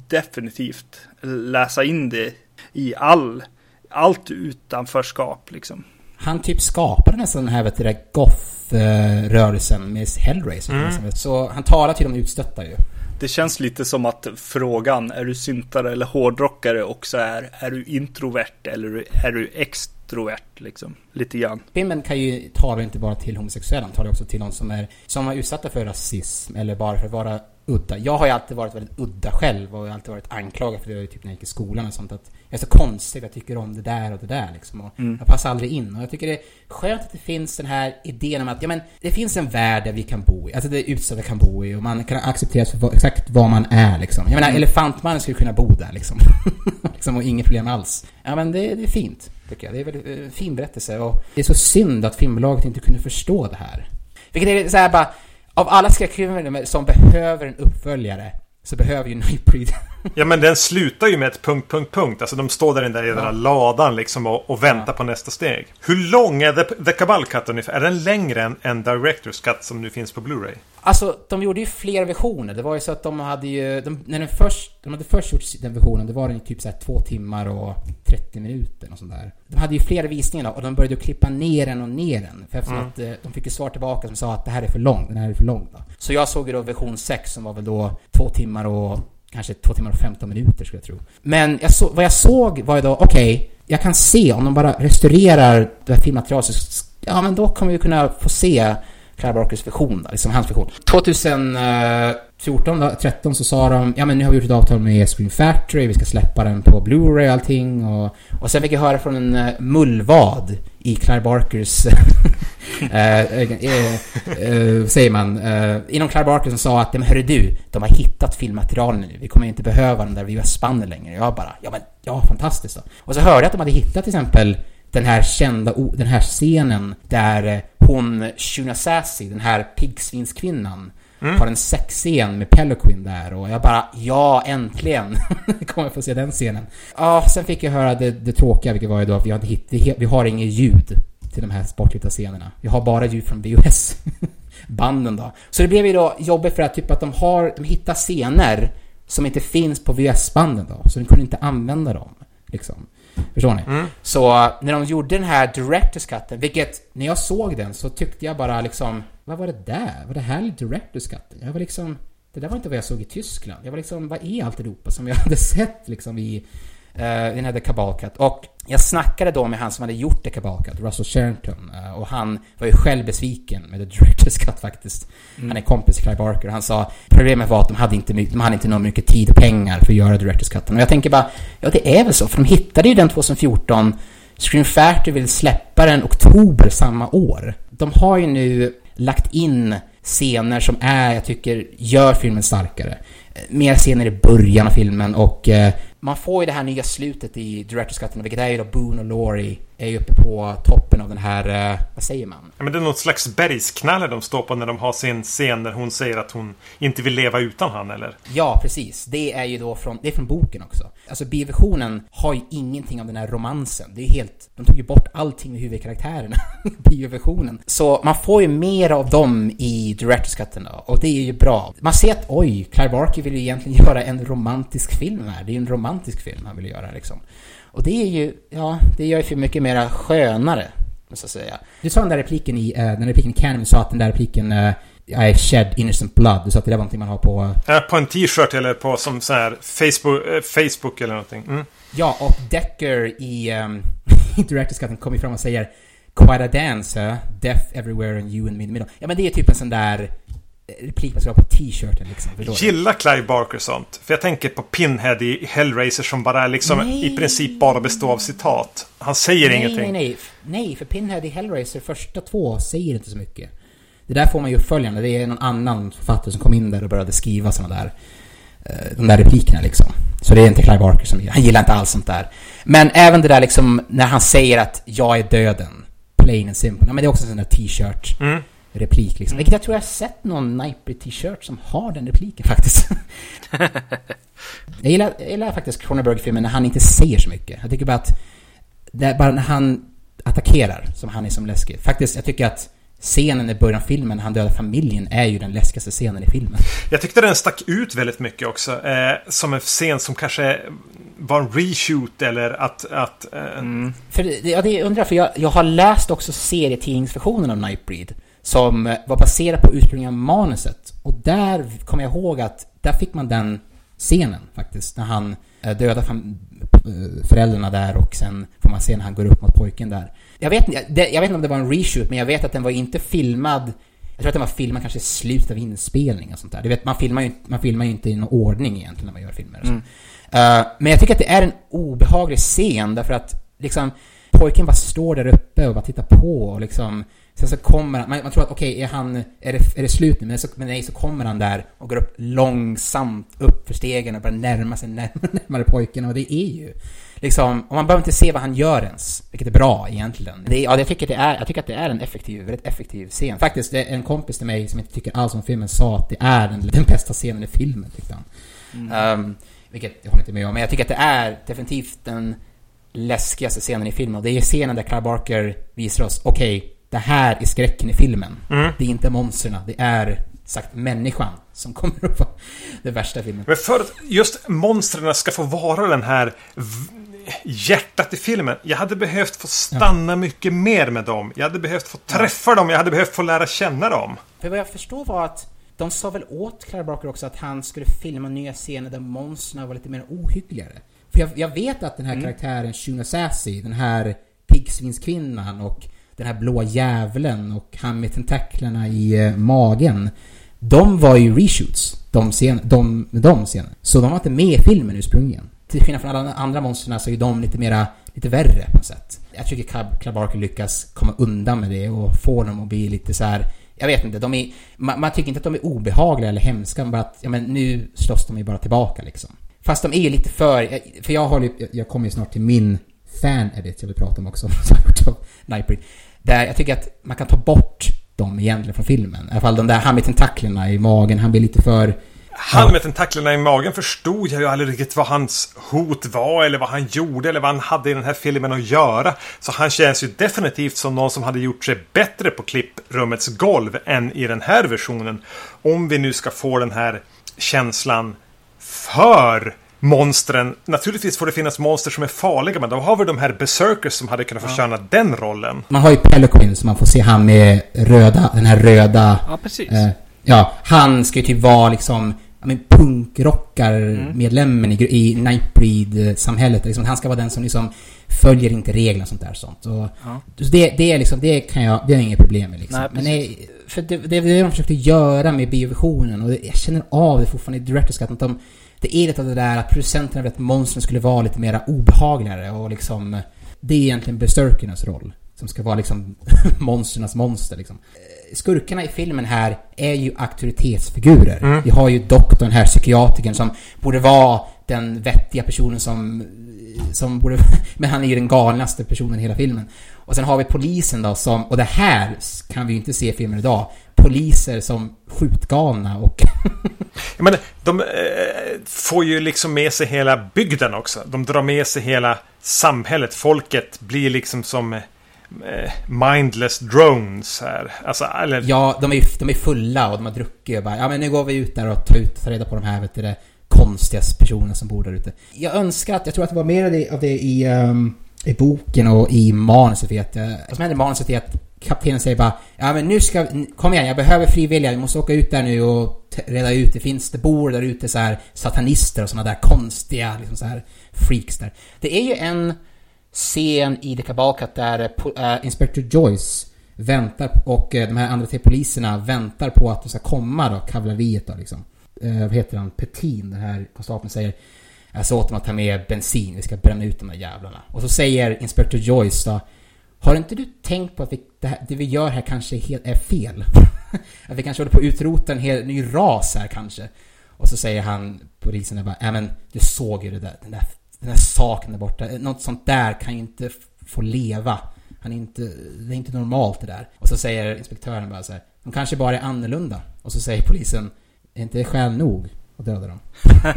Speaker 2: definitivt läsa in det i all allt utanförskap liksom.
Speaker 3: Han typ skapade nästan den här vet du, goth-rörelsen med Hellraiser. Mm. Så han talar till de utstötta ju.
Speaker 2: Det känns lite som att frågan, är du syntare eller hårdrockare också är, är du introvert eller är du extrovert liksom? Lite grann.
Speaker 3: Filmen kan ju tala inte bara till homosexuella, han talar också till någon som är, som är utsatta för rasism eller bara för att vara udda. Jag har ju alltid varit väldigt udda själv och jag har alltid varit anklagad för det, typ när jag gick i skolan och sånt. Att jag är så konstig, jag tycker om det där och det där liksom. Och mm. Jag passar aldrig in. Och jag tycker det är skönt att det finns den här idén om att, ja men, det finns en värld där vi kan bo i. Alltså det utsatta kan bo i och man kan accepteras för exakt vad man är liksom. Jag menar, mm. Elefantmannen skulle kunna bo där liksom. *laughs* liksom och inget problem alls. Ja men det, det är fint, tycker jag. Det är väldigt uh, fin berättelse och det är så synd att filmbolaget inte kunde förstå det här. Vilket är så här bara av alla skräckfilmer som behöver en uppföljare så behöver ju Nightbreed. *laughs*
Speaker 1: ja men den slutar ju med ett punkt, punkt, punkt. Alltså de står där i den där ja. ladan liksom och, och väntar ja. på nästa steg. Hur lång är The, The Cabal Cut ungefär? Är den längre än, än Directors Cut som nu finns på Blu-ray?
Speaker 3: Alltså, de gjorde ju flera versioner. Det var ju så att de hade ju... De, när den först, de hade först gjort den versionen, då var den ju typ såhär två timmar och 30 minuter och sånt där. De hade ju flera visningar och de började klippa ner den och ner den. För mm. att eh, de fick ju svar tillbaka som sa att det här är för långt, den här är för lång då. Så jag såg ju då version 6 som var väl då två timmar och kanske två timmar och 15 minuter skulle jag tro. Men jag så, vad jag såg var ju då, okej, okay, jag kan se om de bara restaurerar det här filmmaterialet ja men då kommer vi kunna få se Clara Barkers vision, liksom hans vision. 2000 14, 13 så sa de ja men nu har vi gjort ett avtal med Screen Factory, vi ska släppa den på Blu-ray och allting och, och sen fick jag höra från en eh, mullvad i Clive Barkers *laughs* eh, eh, eh, säger man, eh, inom Clive Barker som sa att, men hörru du, de har hittat filmmaterialen nu, vi kommer inte behöva den där VHS-banden längre. Jag bara, ja men, ja fantastiskt då. Och så hörde jag att de hade hittat till exempel den här kända, den här scenen där hon, Shuna Sassy, den här piggsvinskvinnan, mm. har en sexscen med Peloquin där och jag bara, ja äntligen! *laughs* kommer jag få se den scenen. Ja, sen fick jag höra det, det tråkiga, vilket var ju då att vi har, hit, vi har inget ljud till de här sportklippta scenerna. Vi har bara ljud från VHS. *laughs* Banden då. Så det blev ju då jobbigt för att typ att de har, de hittar scener som inte finns på VHS-banden då. Så de kunde inte använda dem. Liksom. Förstår ni? Mm. Så när de gjorde den här Directors Cutten, vilket när jag såg den så tyckte jag bara liksom, vad var det där? Var det här Directors Cutten? Jag var liksom, det där var inte vad jag såg i Tyskland. Jag var liksom, vad är allt Europa som jag *laughs* hade sett liksom i Uh, den hade Cabalcat. Och jag snackade då med han som hade gjort The Cabalcat, Russell Sherrington. Uh, och han var ju själv besviken med The Director's Cut faktiskt. Mm. Han är kompis till Clive Barker. Han sa problemet var att de hade inte, de hade inte någon mycket tid och pengar för att göra Director's Cut. Och jag tänker bara, ja det är väl så. För de hittade ju den 2014. Scream Factory vill släppa den oktober samma år. De har ju nu lagt in scener som är, jag tycker, gör filmen starkare. Eh, mer scener i början av filmen och eh, man får ju det här nya slutet i Director's Cut, vilket är ju då Boone och Laurie är ju uppe på toppen av den här, eh, vad säger man?
Speaker 1: Ja, men det är något slags bergsknalle de står på när de har sin scen där hon säger att hon inte vill leva utan han, eller?
Speaker 3: Ja, precis. Det är ju då från, det är från boken också. Alltså bioversionen har ju ingenting av den här romansen. Det är helt, de tog ju bort allting med huvudkaraktärerna *laughs* i bioversionen. Så man får ju mer av dem i Director's Cutten då, och det är ju bra. Man ser att oj, Clive Barker vill ju egentligen *laughs* göra en romantisk film här. Det är ju en romantisk film han vill göra liksom. Och det är ju, ja, det gör ju för mycket mer skönare, måste jag säga. Du sa den där repliken i, uh, den repliken i Canon, sa att den där repliken uh, I shed innocent blood. Du sa att det där var någonting man har på...
Speaker 1: Ja, på en t-shirt eller på som så här Facebook, eh, Facebook eller någonting. Mm.
Speaker 3: Ja, och Decker i, um, *laughs* i Director's Cut kommer fram och säger Quite a dance, huh? Death everywhere and you and me in the middle. Ja, men det är typ en sån där replik man ska ha på t-shirten liksom.
Speaker 1: Gillar Clive Barker sånt? För jag tänker på Pinhead i Hellraiser som bara liksom nej. i princip bara består av citat. Han säger
Speaker 3: nej,
Speaker 1: ingenting.
Speaker 3: Nej, nej, nej. för Pinhead i Hellraiser första två säger inte så mycket. Det där får man ju uppföljande. Det är någon annan författare som kom in där och började skriva sådana där eh, de där replikerna liksom. Så det är inte Clive Barker som Han gillar inte alls sånt där. Men även det där liksom när han säger att jag är döden. Plain and simple. Ja, men det är också en sån där t-shirt. Mm replik liksom. Mm. Vilket jag tror jag har sett någon Nightbreed t-shirt som har den repliken faktiskt. *laughs* jag, gillar, jag gillar faktiskt Cronenberg-filmen när han inte säger så mycket. Jag tycker bara att bara när han attackerar som han är som läskig. Faktiskt, jag tycker att scenen i början av filmen när han dödar familjen är ju den läskigaste scenen i filmen.
Speaker 1: Jag tyckte den stack ut väldigt mycket också. Eh, som en scen som kanske var en reshoot eller att... att eh...
Speaker 3: mm. För ja, det undrar för jag, jag har läst också serietidningsversionen av Nightbreed som var baserad på ursprungliga manuset. Och där kommer jag ihåg att där fick man den scenen faktiskt, när han eh, dödar eh, föräldrarna där och sen får man se när han går upp mot pojken där. Jag vet, jag vet inte om det var en reshoot, men jag vet att den var inte filmad jag tror att den var filmad kanske i slutet av inspelningen och sånt där. Du vet, man filmar ju, man filmar ju inte i någon ordning egentligen när man gör filmer. Mm. Uh, men jag tycker att det är en obehaglig scen därför att liksom pojken bara står där uppe och bara tittar på och liksom Sen så kommer han, man, man tror att okej, okay, är han, är det, är det slut nu? Men, så, men nej, så kommer han där och går upp långsamt upp för stegen och börjar närma sig närmare, *laughs* närmare pojken och det är ju liksom, och man behöver inte se vad han gör ens, vilket är bra egentligen. Det, ja, jag, tycker det är, jag tycker att det är en effektiv, väldigt effektiv scen. Faktiskt, det är en kompis till mig som inte tycker alls om filmen sa att det är den, den bästa scenen i filmen, tyckte han. Mm. Um, vilket jag håller inte med om, men jag tycker att det är definitivt den läskigaste scenen i filmen. Och det är scenen där Clive Barker visar oss, okej, okay, det här är skräcken i filmen. Mm. Det är inte monstren, det är sagt människan som kommer att vara *laughs* det värsta filmen.
Speaker 1: Men för att just monstren ska få vara den här hjärtat i filmen. Jag hade behövt få stanna ja. mycket mer med dem. Jag hade behövt få träffa ja. dem. Jag hade behövt få lära känna dem.
Speaker 3: För vad jag förstår var att de sa väl åt Claire Barker också att han skulle filma nya scener där monstren var lite mer ohyggligare. För jag, jag vet att den här mm. karaktären Shuna Sassy, den här piggsvinskvinnan och den här blåa djävulen och han med tentaklerna i eh, magen. De var ju reshoots, de, scen de, de scenerna. Så de var inte med i filmen ursprungligen. till skillnad från alla andra monstren så är de lite mera, lite värre på något sätt. Jag tycker Club, Club Barker lyckas komma undan med det och få dem att bli lite så här. Jag vet inte, de är, man, man tycker inte att de är obehagliga eller hemska, bara att, ja men nu slåss de ju bara tillbaka liksom. Fast de är ju lite för, för jag håller ju... jag kommer ju snart till min fan-edit jag vill prata om också, *laughs* Nightbreed. Där jag tycker att man kan ta bort dem egentligen från filmen. I alla fall de där, han med tentaklerna i magen, han blir lite för...
Speaker 1: Han med tentaklerna i magen förstod jag ju aldrig riktigt vad hans hot var eller vad han gjorde eller vad han hade i den här filmen att göra. Så han känns ju definitivt som någon som hade gjort sig bättre på klipprummets golv än i den här versionen. Om vi nu ska få den här känslan för monstren. Naturligtvis får det finnas monster som är farliga, men då har vi de här Berserkers som hade kunnat förtjäna ja. den rollen.
Speaker 3: Man har ju Peliquin, så man får se han med röda, den här röda...
Speaker 2: Ja, precis.
Speaker 3: Eh, ja, han ska ju typ vara liksom men punkrockarmedlemmen mm. i, i Nightbreed-samhället. Liksom, han ska vara den som liksom följer inte reglerna och sånt där sånt. Och, ja. så det, det, är liksom, det kan jag, det har jag inget problem med liksom. Nej, men nej, för det, det är det de försökte göra med biovisionen och jag känner av det fortfarande i Directors Cut, att de det är lite av det där att producenterna vet att monstren skulle vara lite mer obehagligare och liksom... Det är egentligen Berserkernas roll. Som ska vara liksom *laughs* monsternas monster liksom. Eh, skurkarna i filmen här är ju auktoritetsfigurer. Mm. Vi har ju doktorn här, psykiatrikern som borde vara den vettiga personen som... Som borde... *laughs* Men han är ju den galnaste personen i hela filmen. Och sen har vi polisen då som... Och det här kan vi ju inte se i filmen idag poliser som skjutgalna och... *laughs*
Speaker 1: men de eh, får ju liksom med sig hela bygden också. De drar med sig hela samhället. Folket blir liksom som eh, mindless drones här. Alltså, eller...
Speaker 3: Ja, de är, de är fulla och de har druckit och bara, ja men nu går vi ut där och tar, ut, tar reda på de här, vet du det, konstiga personerna som bor där ute. Jag önskar att, jag tror att det var mer av det, av det i, um, i boken och i manuset, vet jag. Vad som händer i manuset är att kaptenen säger bara Ja men nu ska, kom igen jag behöver frivilliga, vi måste åka ut där nu och reda ut, det finns, det bor där ute så här satanister och såna där konstiga liksom så här freaks där. Det är ju en scen i The Kabalkat där uh, Inspector Joyce väntar och uh, de här andra tre poliserna väntar på att det ska komma då, kavalleriet då liksom. Uh, vad heter han? Petin, den här konstapeln säger jag sa åt dem att ta med bensin, vi ska bränna ut de där jävlarna. Och så säger Inspector Joyce då har inte du tänkt på att vi, det, här, det vi gör här kanske helt är fel? *laughs* att vi kanske håller på att utrota en hel ny ras här kanske? Och så säger han, polisen där bara, ja men du såg ju det där, den där, den där saken där borta. Något sånt där kan ju inte få leva. Han är inte, det är inte normalt det där. Och så säger inspektören bara så här, de kanske bara är annorlunda. Och så säger polisen, är inte det skäl nog att döda dem?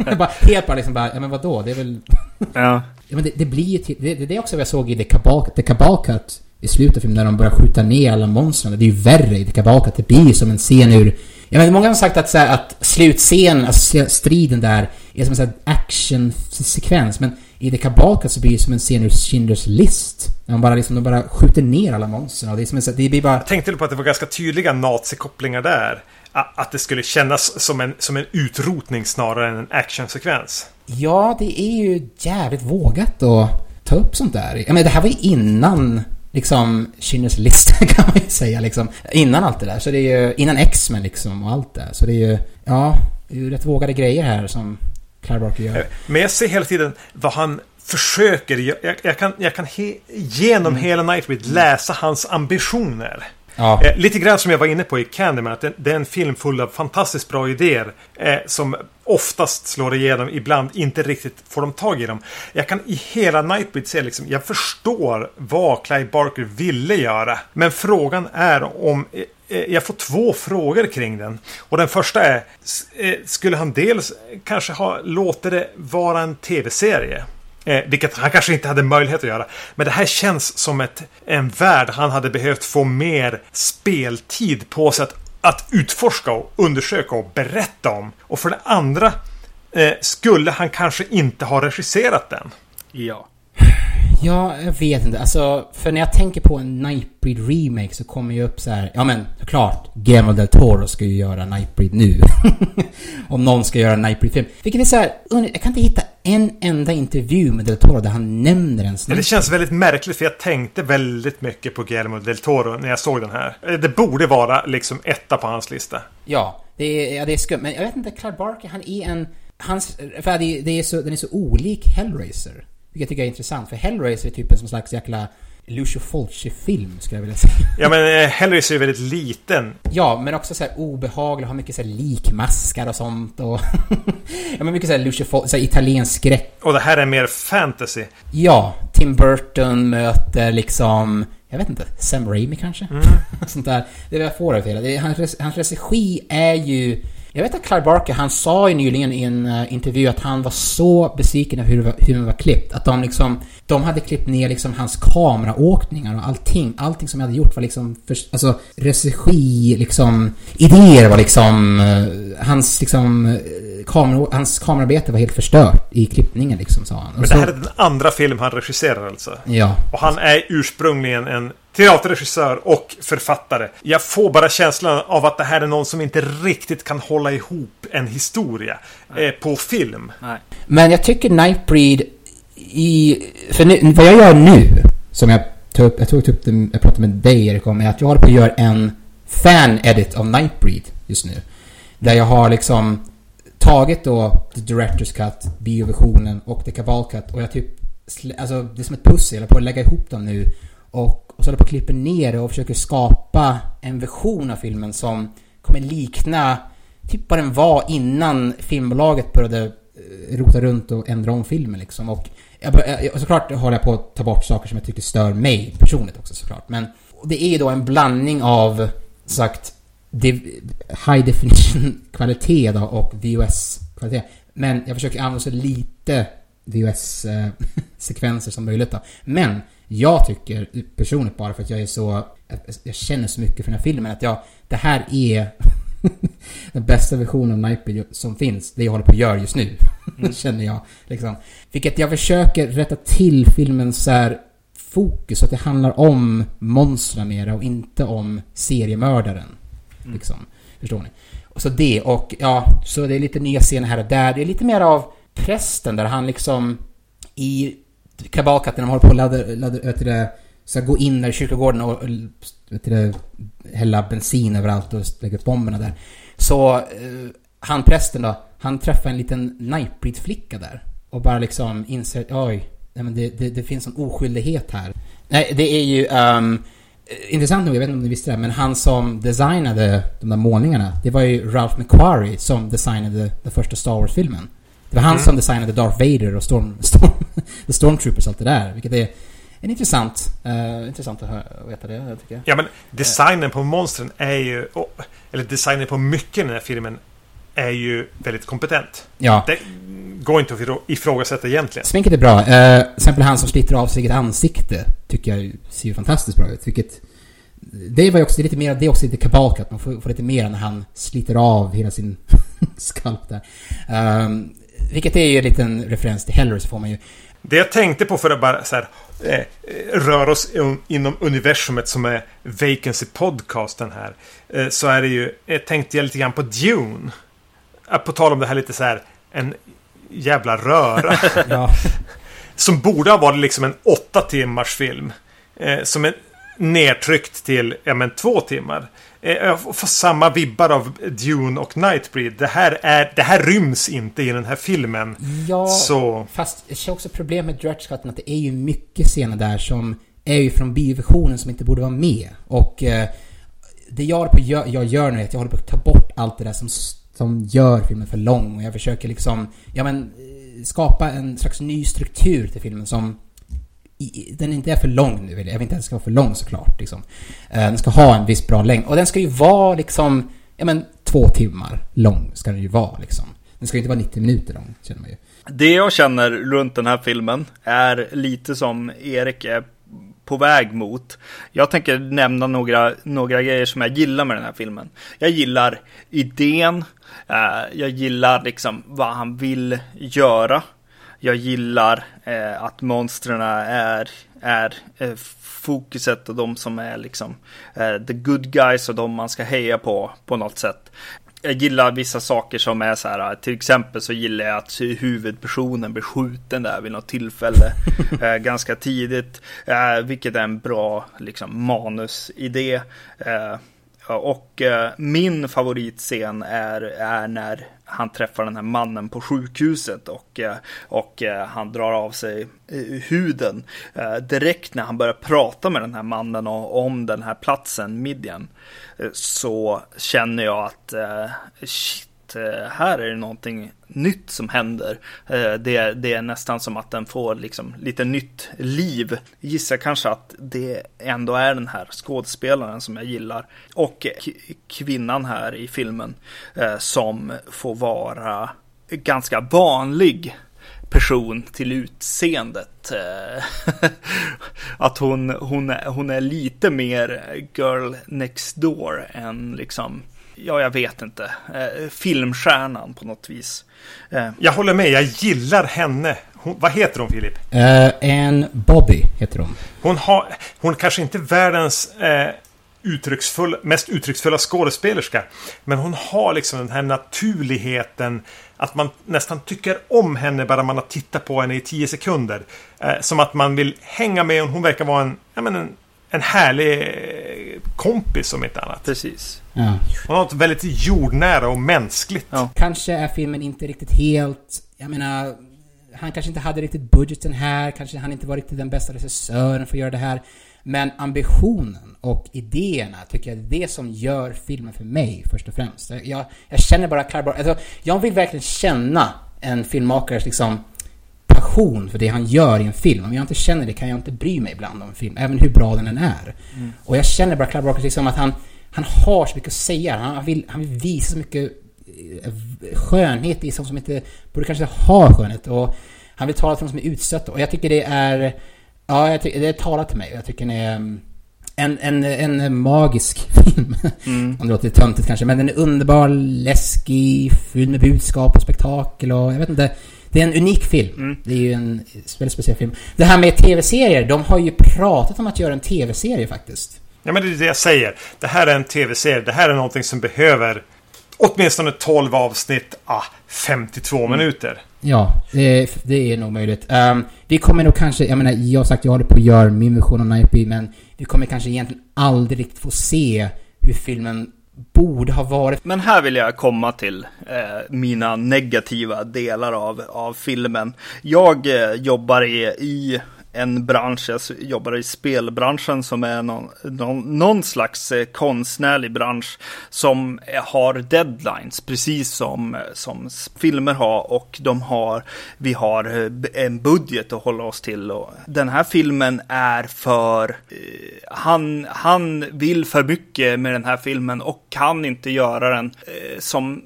Speaker 3: *laughs* bara, helt bara liksom bara, ja men vadå, det är väl... *laughs* ja. Ja, men det, det blir ju till, det, det är också vad jag såg i The Cabal, The Cut i slutet av filmen när de börjar skjuta ner alla monstren. Det är ju värre i The Cabal Cut. Det blir ju som en scen ur... Ja, men många har sagt att, så här, att slutscenen, alltså striden där, är som en actionsekvens. Men i The Cabal Cut så blir det som en scen ur Schindler's List. När de bara, liksom, de bara skjuter ner alla monstren. Och det, är som en, det blir bara...
Speaker 1: Jag tänkte på att det var ganska tydliga nazikopplingar där. Att det skulle kännas som en, som en utrotning snarare än en actionsekvens.
Speaker 3: Ja, det är ju jävligt vågat att ta upp sånt där. Jag menar, det här var ju innan liksom Schindler's list *laughs* kan man ju säga liksom. Innan allt det där. Så det är ju, innan X-Men liksom och allt det. Så det är ju, ja, det är ju rätt vågade grejer här som Clive Barker gör. Eh,
Speaker 1: men jag ser hela tiden vad han försöker. Jag, jag kan, jag kan he, genom mm. hela Nightbreed läsa hans ambitioner. Ja. Eh, lite grann som jag var inne på i Candyman, att det, det är en film full av fantastiskt bra idéer. Eh, som oftast slår igenom, ibland inte riktigt får de tag i dem. Jag kan i hela Nightbreed se liksom, jag förstår vad Clive Barker ville göra. Men frågan är om eh, eh jag får två frågor kring den. Och den första är, eh, skulle han dels kanske ha låtit det vara en tv-serie? Eh, vilket han kanske inte hade möjlighet att göra. Men det här känns som ett, en värld han hade behövt få mer speltid på sig att, att utforska och undersöka och berätta om. Och för det andra eh, skulle han kanske inte ha regisserat den.
Speaker 2: Ja.
Speaker 3: Ja, jag vet inte. Alltså, för när jag tänker på en Nightbreed remake så kommer ju upp så här. Ja men såklart, Guillermo del Toro ska ju göra Nightbreed nu. *laughs* Om någon ska göra en Nightbreed-film. Vilket är så här, jag kan inte hitta en enda intervju med del Toro där han nämner en
Speaker 1: snart. Det känns väldigt märkligt för jag tänkte väldigt mycket på Guillermo del Toro när jag såg den här. Eh, det borde vara liksom etta på hans lista.
Speaker 3: Ja, det är, ja, det är skumt. Men jag vet inte, Clive Barker, han är en... Hans, för det, det är så, den är så olik Hellraiser. Vilket jag tycker är intressant, för Hellraiser är typ en slags jäkla Lucio Fulci-film skulle jag vilja säga. *laughs*
Speaker 1: Ja men eh, Hellraiser är väldigt liten.
Speaker 3: Ja, men också så här obehaglig, har mycket så här likmaskar och sånt och... *laughs* ja men mycket så här Lucio Fulci, så här italiensk skräck.
Speaker 1: Och det här är mer fantasy.
Speaker 3: Ja, Tim Burton möter liksom... Jag vet inte, Sam Raimi kanske? Mm. *laughs* sånt där. Det är vad jag får av det hela. Det hans regi är ju jag vet att Clive Barker, han sa ju nyligen i en uh, intervju att han var så besviken över hur, hur den var klippt. Att de liksom, de hade klippt ner liksom hans kameraåkningar och allting. Allting som jag hade gjort var liksom, för, alltså regi, liksom, idéer var liksom, uh, hans liksom, uh, kamera, hans kamerarbete var helt förstört i klippningen liksom, sa han.
Speaker 1: Och Men det här är den andra film han regisserar alltså?
Speaker 3: Ja.
Speaker 1: Och han är ursprungligen en teaterregissör och författare. Jag får bara känslan av att det här är någon som inte riktigt kan hålla ihop en historia eh, på film.
Speaker 3: Nej. Men jag tycker Nightbreed i... För nu, vad jag gör nu, som jag tog upp, jag tog upp det, jag pratade med dig Erik om, är att jag håller på att göra en fan-edit av Nightbreed just nu. Där jag har liksom tagit då The Director's Cut, bioversionen och The Cabal Cut och jag typ... Alltså det är som ett pussel, jag håller på att lägga ihop dem nu. Och och så håller på och klipper ner det och försöker skapa en version av filmen som kommer likna typ vad den var innan filmbolaget började eh, rota runt och ändra om filmen liksom. Och, jag, jag, såklart håller jag på att ta bort saker som jag tycker stör mig personligt också såklart. Men det är ju då en blandning av sagt high definition *laughs* kvalitet då och VOS kvalitet. Men jag försöker använda så lite VOS eh, *laughs* sekvenser som möjligt då. Men jag tycker personligt bara för att jag är så... Jag känner så mycket för den här filmen att jag... Det här är *laughs* den bästa versionen av Nightbreed som finns. Det jag håller på att göra just nu. Mm. *laughs* känner jag. Liksom. Vilket jag försöker rätta till filmens så här, fokus. Så att det handlar om monstren mera och inte om seriemördaren. Mm. Liksom. Förstår ni? Och så det och ja, så det är lite nya scener här och där. Det är lite mer av prästen där han liksom i kabakat när de håller på att ladda, ladda, vet du det, så gå in där i kyrkogården och vet du det, hälla bensin överallt och lägga upp bomberna där. Så eh, han prästen då, han träffar en liten Nightbreed-flicka där. Och bara liksom inser, oj, nej men det, det, det finns en oskyldighet här. Nej, det är ju... Um, intressant nog, jag vet inte om ni visste det, men han som designade de där målningarna, det var ju Ralph McQuarrie som designade den första Star Wars-filmen. Det var han mm. som designade Darth Vader och Storm, *laughs* Storm, The Stormtroopers och allt det där. Vilket är en intressant, uh, intressant att, höra, att veta det, tycker jag.
Speaker 1: Ja, men designen på monstren är ju... Eller designen på mycket i den här filmen är ju väldigt kompetent.
Speaker 3: Ja.
Speaker 1: Det går inte att ifrågasätta egentligen.
Speaker 3: Sminket är bra. Uh, till exempel han som sliter av sig eget ansikte tycker jag ser ju fantastiskt bra ut. Vilket... Det var ju också lite mer, det är också lite kabalkat. Man får, får lite mer när han sliter av hela sin *laughs* skalp där. Um, vilket är ju en liten referens till Hellraiser får man ju.
Speaker 1: Det jag tänkte på för att bara så här, eh, röra oss inom universumet som är Vacancy podcasten här. Eh, så är det ju, eh, tänkte jag lite grann på Dune. Eh, på tal om det här lite så här, en jävla röra. *laughs* ja. Som borde ha varit liksom en åtta timmars film. Eh, som är nedtryckt till, ja men två timmar. Eh, jag får samma vibbar av Dune och Nightbreed. Det här, är, det här ryms inte i den här filmen.
Speaker 3: Ja, så... fast jag ser också problem med Dredge att det är ju mycket scener där som är ju från bioversionen som inte borde vara med. Och eh, det jag, på, jag, jag gör nu är att jag håller på att ta bort allt det där som, som gör filmen för lång. Och jag försöker liksom, ja men, eh, skapa en slags ny struktur till filmen som den inte är för lång nu, jag vill inte att den ska vara för lång såklart. Liksom. Eh, den ska ha en viss bra längd. Och den ska ju vara liksom, ja men två timmar lång ska den ju vara liksom. Den ska ju inte vara 90 minuter lång, känner man ju.
Speaker 2: Det jag känner runt den här filmen är lite som Erik är på väg mot. Jag tänker nämna några, några grejer som jag gillar med den här filmen. Jag gillar idén, eh, jag gillar liksom vad han vill göra jag gillar eh, att monstren är, är eh, fokuset och de som är liksom eh, the good guys och de man ska heja på på något sätt. Jag gillar vissa saker som är så här, till exempel så gillar jag att huvudpersonen blir skjuten där vid något tillfälle *laughs* eh, ganska tidigt, eh, vilket är en bra liksom, manusidé. Och eh, min favoritscen är, är när han träffar den här mannen på sjukhuset och, eh, och eh, han drar av sig eh, huden direkt när han börjar prata med den här mannen om den här platsen, Midjan. Så känner jag att shit, Eh, här är det någonting nytt som händer. Eh, det, det är nästan som att den får liksom lite nytt liv. Gissar kanske att det ändå är den här skådespelaren som jag gillar. Och kvinnan här i filmen eh, som får vara ganska vanlig person till utseendet. Eh, *laughs* att hon, hon, hon är lite mer girl next door än liksom ja, jag vet inte, eh, filmstjärnan på något vis.
Speaker 1: Eh. Jag håller med, jag gillar henne. Hon, vad heter hon, Filip?
Speaker 3: Uh, Ann Bobby heter hon.
Speaker 1: Hon, har, hon kanske inte är världens eh, uttrycksfull, mest uttrycksfulla skådespelerska. Men hon har liksom den här naturligheten. Att man nästan tycker om henne bara man har tittat på henne i tio sekunder. Eh, som att man vill hänga med hon. Hon verkar vara en, ja, men en, en härlig kompis om inte annat.
Speaker 2: Precis.
Speaker 3: Ja.
Speaker 1: Och något väldigt jordnära och mänskligt.
Speaker 3: Ja. Kanske är filmen inte riktigt helt... Jag menar... Han kanske inte hade riktigt budgeten här, kanske han inte var riktigt den bästa regissören för att göra det här. Men ambitionen och idéerna tycker jag är det som gör filmen för mig först och främst. Jag, jag känner bara Clive alltså, Jag vill verkligen känna en filmmakares liksom passion för det han gör i en film. Om jag inte känner det kan jag inte bry mig ibland om en film, även hur bra den än är. Mm. Och jag känner bara Clive Barker liksom att han han har så mycket att säga. Han vill, han vill visa så mycket eh, skönhet i sånt som inte borde kanske ha skönhet. Och han vill tala till de som är utstötta. Och jag tycker det är... Ja, jag tycker, det talar till mig. Jag tycker det är mm, en, en, en magisk *laughs* film. Mm. Om det låter töntigt kanske. Men den är underbar, läskig, fylld med budskap och spektakel och jag vet inte. Det är en unik film. Mm. Det är ju en väldigt speciell film. Det här med tv-serier, de har ju pratat om att göra en tv-serie faktiskt.
Speaker 1: Ja, men det är det jag säger. Det här är en tv-serie. Det här är någonting som behöver åtminstone 12 avsnitt, ah, 52 mm. minuter.
Speaker 3: Ja, det, det, är nog möjligt. Um, vi kommer nog kanske, jag menar, jag har sagt jag håller på att göra min version av Nightby, men vi kommer kanske egentligen aldrig riktigt få se hur filmen borde ha varit.
Speaker 2: Men här vill jag komma till eh, mina negativa delar av, av filmen. Jag eh, jobbar i, i en bransch, jag jobbar i spelbranschen som är någon, någon, någon, slags eh, konstnärlig bransch som har deadlines, precis som, som filmer har och de har, vi har eh, en budget att hålla oss till. Och den här filmen är för, eh, han, han vill för mycket med den här filmen och kan inte göra den som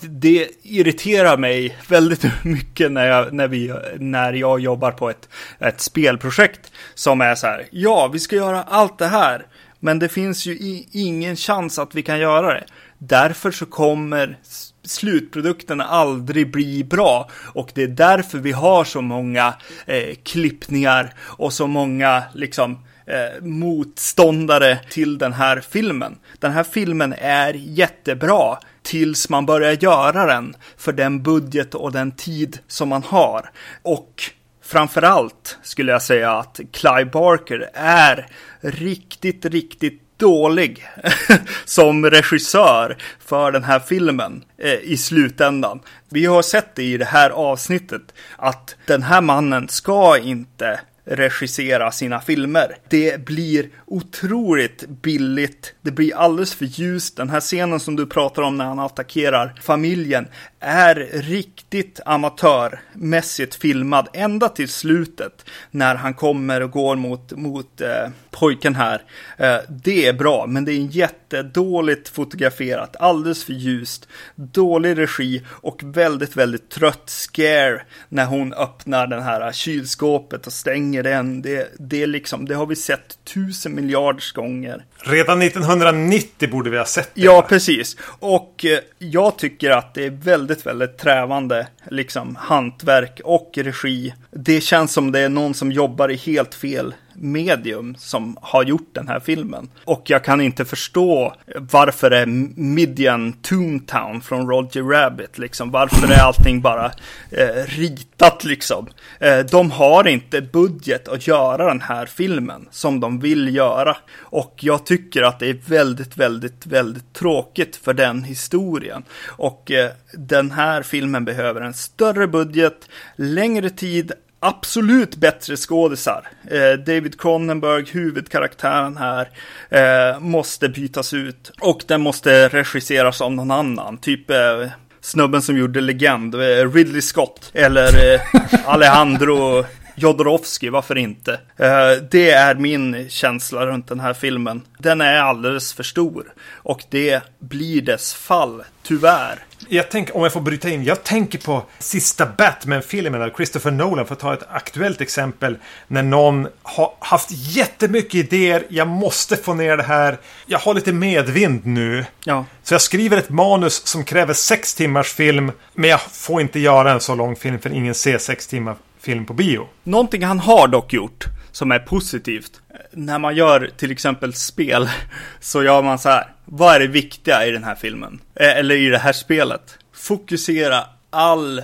Speaker 2: det irriterar mig väldigt *laughs* mycket när jag, när vi, när jag jobbar på ett, ett spelprojekt som är så här. Ja, vi ska göra allt det här, men det finns ju ingen chans att vi kan göra det. Därför så kommer slutprodukten aldrig bli bra och det är därför vi har så många eh, klippningar och så många liksom eh, motståndare till den här filmen. Den här filmen är jättebra tills man börjar göra den för den budget och den tid som man har. Och framförallt skulle jag säga att Clive Barker är riktigt, riktigt dålig *laughs* som regissör för den här filmen eh, i slutändan. Vi har sett det i det här avsnittet att den här mannen ska inte regissera sina filmer. Det blir otroligt billigt. Det blir alldeles för ljust. Den här scenen som du pratar om när han attackerar familjen är riktigt amatörmässigt filmad ända till slutet när han kommer och går mot, mot eh, pojken här. Eh, det är bra, men det är jättedåligt fotograferat, alldeles för ljust, dålig regi och väldigt, väldigt trött scare när hon öppnar den här kylskåpet och stänger den. Det, det, liksom, det har vi sett tusen miljarders gånger.
Speaker 1: Redan 1990 borde vi ha sett det.
Speaker 2: Ja, precis. Och eh, jag tycker att det är väldigt, väldigt trävande liksom hantverk och regi. Det känns som det är någon som jobbar i helt fel medium som har gjort den här filmen. Och jag kan inte förstå varför det är Midian Toontown från Roger Rabbit, liksom. Varför är allting bara eh, ritat, liksom. Eh, de har inte budget att göra den här filmen som de vill göra. Och jag tycker att det är väldigt, väldigt, väldigt tråkigt för den historien. Och eh, den här filmen behöver en större budget, längre tid, absolut bättre skådisar. Eh, David Cronenberg, huvudkaraktären här, eh, måste bytas ut. Och den måste regisseras av någon annan. Typ eh, snubben som gjorde Legend, eh, Ridley Scott. Eller eh, *laughs* Alejandro Jodorowsky, varför inte? Eh, det är min känsla runt den här filmen. Den är alldeles för stor. Och det blir dess fall, tyvärr.
Speaker 1: Jag tänker, om jag får bryta in. Jag tänker på sista Batman-filmen av Christopher Nolan för att ta ett aktuellt exempel. När någon har haft jättemycket idéer. Jag måste få ner det här. Jag har lite medvind nu.
Speaker 2: Ja.
Speaker 1: Så jag skriver ett manus som kräver sex timmars film. Men jag får inte göra en så lång film för ingen ser sex timmar film på bio.
Speaker 2: Någonting han har dock gjort som är positivt. När man gör till exempel spel *laughs* så gör man så här. Vad är det viktiga i den här filmen? Eh, eller i det här spelet? Fokusera all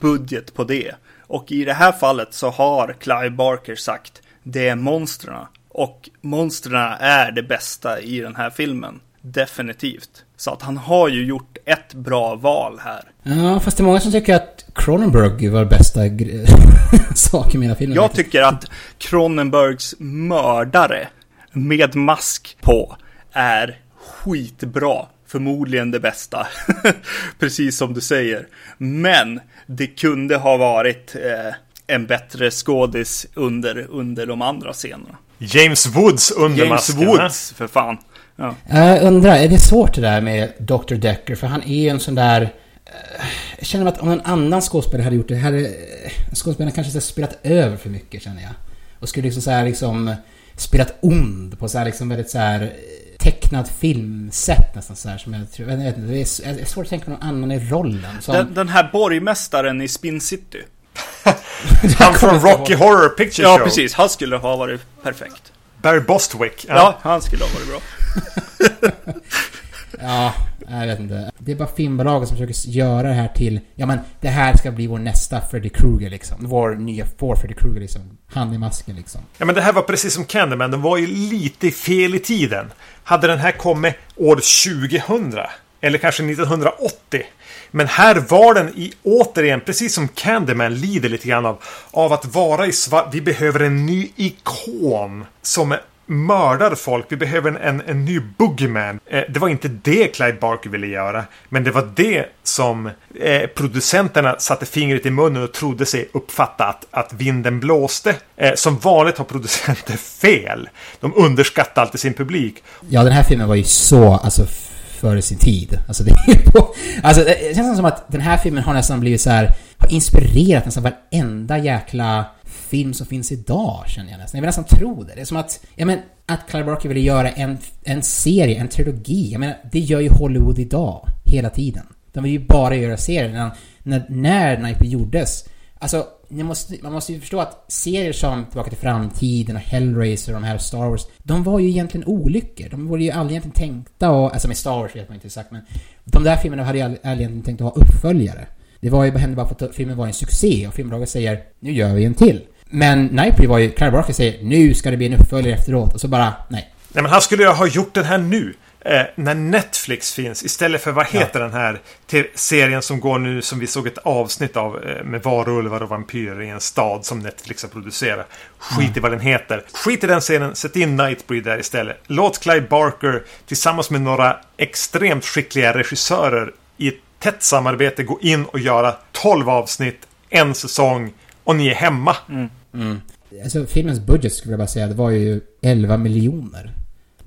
Speaker 2: budget på det. Och i det här fallet så har Clive Barker sagt det är monstren. Och monstren är det bästa i den här filmen. Definitivt. Så att han har ju gjort ett bra val här.
Speaker 3: Ja, fast det är många som tycker att Cronenberg var bästa *laughs* saken med hela filmen.
Speaker 2: Jag tycker att Cronenbergs mördare med mask på är skitbra. Förmodligen det bästa. *laughs* Precis som du säger. Men det kunde ha varit eh, en bättre skådis under, under de andra scenerna.
Speaker 1: James Woods under
Speaker 2: James
Speaker 1: masken.
Speaker 2: Woods, för fan. Ja.
Speaker 3: Jag undrar, är det svårt det där med Dr. Decker? För han är ju en sån där... eh, Jag känner att om en annan skådespelare hade gjort det, hade eh, skådespelaren kanske så spelat över för mycket, känner jag. Och skulle liksom så här liksom spelat ond på så här liksom väldigt så här eh, tecknad filmsätt nästan så här som jag tror, jag vet inte, det är, svårt att tänka någon annan i rollen. Som,
Speaker 2: Den, den här borgmästaren i Spin City. *laughs*
Speaker 1: Han från Rocky Horror Picture
Speaker 2: Ja,
Speaker 1: Show.
Speaker 2: precis. Han skulle ha varit perfekt.
Speaker 1: Barry Bostwick.
Speaker 2: Ja, han skulle ha varit bra. *laughs*
Speaker 3: Ja, jag vet inte. Det är bara filmbolaget som försöker göra det här till... Ja men, det här ska bli vår nästa Freddy Krueger liksom. Vår nya, vår Freddy Krueger liksom. Han i masken liksom.
Speaker 1: Ja, men det här var precis som Candyman. Den var ju lite fel i tiden. Hade den här kommit år 2000 eller kanske 1980. Men här var den i, återigen, precis som Candyman lider lite grann av, av att vara i svart. Vi behöver en ny ikon som är mördar folk. Vi behöver en, en, en ny boogeyman. Eh, det var inte det Clyde Barker ville göra. Men det var det som eh, producenterna satte fingret i munnen och trodde sig uppfatta att, att vinden blåste. Eh, som vanligt har producenter *laughs* fel. De underskattar alltid sin publik.
Speaker 3: Ja, den här filmen var ju så, alltså före sin tid. Alltså det är ju på, Alltså det känns som att den här filmen har nästan blivit så här, har inspirerat nästan varenda jäkla film som finns idag, känner jag nästan. Jag vill nästan tro det. Det är som att, ja men, att Clive Barker ville göra en, en serie, en trilogi. Jag menar, det gör ju Hollywood idag, hela tiden. De vill ju bara göra serier. När, när, när gjordes, alltså, måste, man måste ju förstå att serier som Tillbaka till framtiden och Hellraiser och de här Star Wars, de var ju egentligen olyckor. De var ju aldrig egentligen tänkta och, alltså med Star Wars vet man inte exakt, men de där filmerna hade ju aldrig aldrig egentligen tänkt att ha uppföljare. Det var ju, hände bara för att filmen var en succé och filmbolaget säger nu gör vi en till. Men Nightbreed var ju, Clive Barker säger nu ska det bli en uppföljare efteråt och så bara nej.
Speaker 1: Nej, men han skulle ju ha gjort den här nu. Eh, när Netflix finns. Istället för, vad heter den här till serien som går nu som vi såg ett avsnitt av eh, med varulvar och vampyrer i en stad som Netflix har producerat. Skit i vad den heter. Skit i den serien, sätt in Nightbreed där istället. Låt Clive Barker tillsammans med några extremt skickliga regissörer i ett tätt samarbete gå in och göra 12 avsnitt, en säsong och ni är hemma.
Speaker 3: Alltså filmens budget skulle jag bara säga, det var ju 11 miljoner.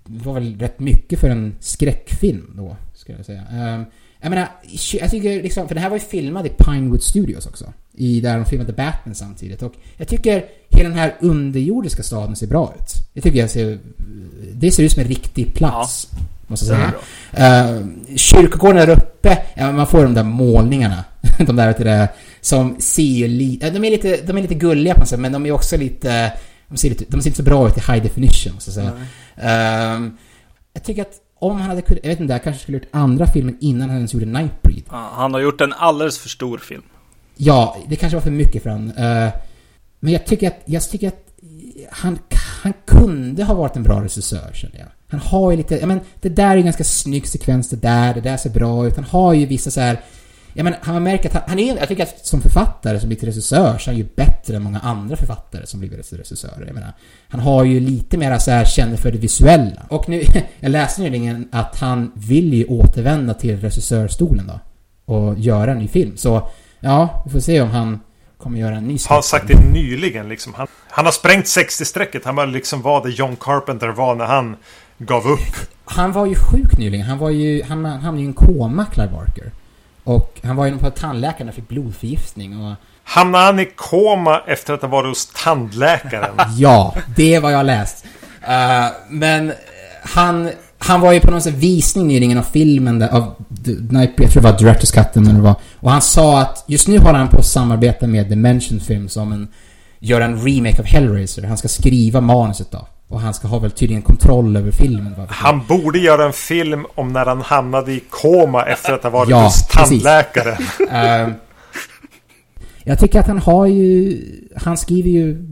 Speaker 3: Det var väl rätt mycket för en skräckfilm då, skulle jag säga. Um, jag menar, jag tycker liksom, för den här var ju filmad i Pinewood Studios också. I där de filmade Batman samtidigt. Och jag tycker hela den här underjordiska staden ser bra ut. Jag tycker jag ser... Det ser ut som en riktig plats. Måste jag säga. Uh, kyrkogården där uppe, ja, man får de där målningarna. *laughs* de där, det, som ser lite... De är lite, de är lite gulliga på något sätt, men de är också lite... De ser, lite, de ser inte så bra ut i high definition, måste jag säga. Um, jag tycker att om han hade kunnat, jag vet inte, jag kanske skulle gjort andra filmen innan han ens gjorde Nightbreed.
Speaker 2: Ja, han har gjort en alldeles för stor film.
Speaker 3: Ja, det kanske var för mycket för honom. Uh, men jag tycker att, jag tycker att han, han kunde ha varit en bra regissör, känner jag. Han har ju lite, ja men det där är en ganska snygg sekvens det där, det där ser bra ut. Han har ju vissa så här Ja men han märker att han, han är, jag tycker att som författare, som blivit regissör, så är han ju bättre än många andra författare som blivit regissörer. Jag menar, han har ju lite mer så här känner för det visuella. Och nu, *laughs* jag läste nyligen att han vill ju återvända till regissörstolen då. Och göra en ny film. Så, ja, vi får se om han kommer göra en ny
Speaker 1: Har sagt det nyligen liksom. Han, han har sprängt 60-strecket. Han var liksom vad det John Carpenter var när han gav upp.
Speaker 3: Han var ju sjuk nyligen. Han var ju, han hamnade ju i en koma, Clive Barker. Och han var ju på tandläkaren och fick blodförgiftning och...
Speaker 1: Hamnade han i koma efter att ha varit hos tandläkaren? *laughs*
Speaker 3: ja, det är vad jag har läst. Uh, men han, han var ju på någon sån visning nyligen av filmen där, av, jag tror det var Directors Cutten, men det var... Och han sa att just nu håller han på att samarbeta med Dimension Films om en... Göra en remake av Hellraiser. Han ska skriva manuset då. Och han ska ha väl tydligen kontroll över filmen.
Speaker 1: Han borde göra en film om när han hamnade i koma efter att ha varit ja, hos tandläkaren. uh, *laughs*
Speaker 3: jag tycker att han har ju... Han skriver ju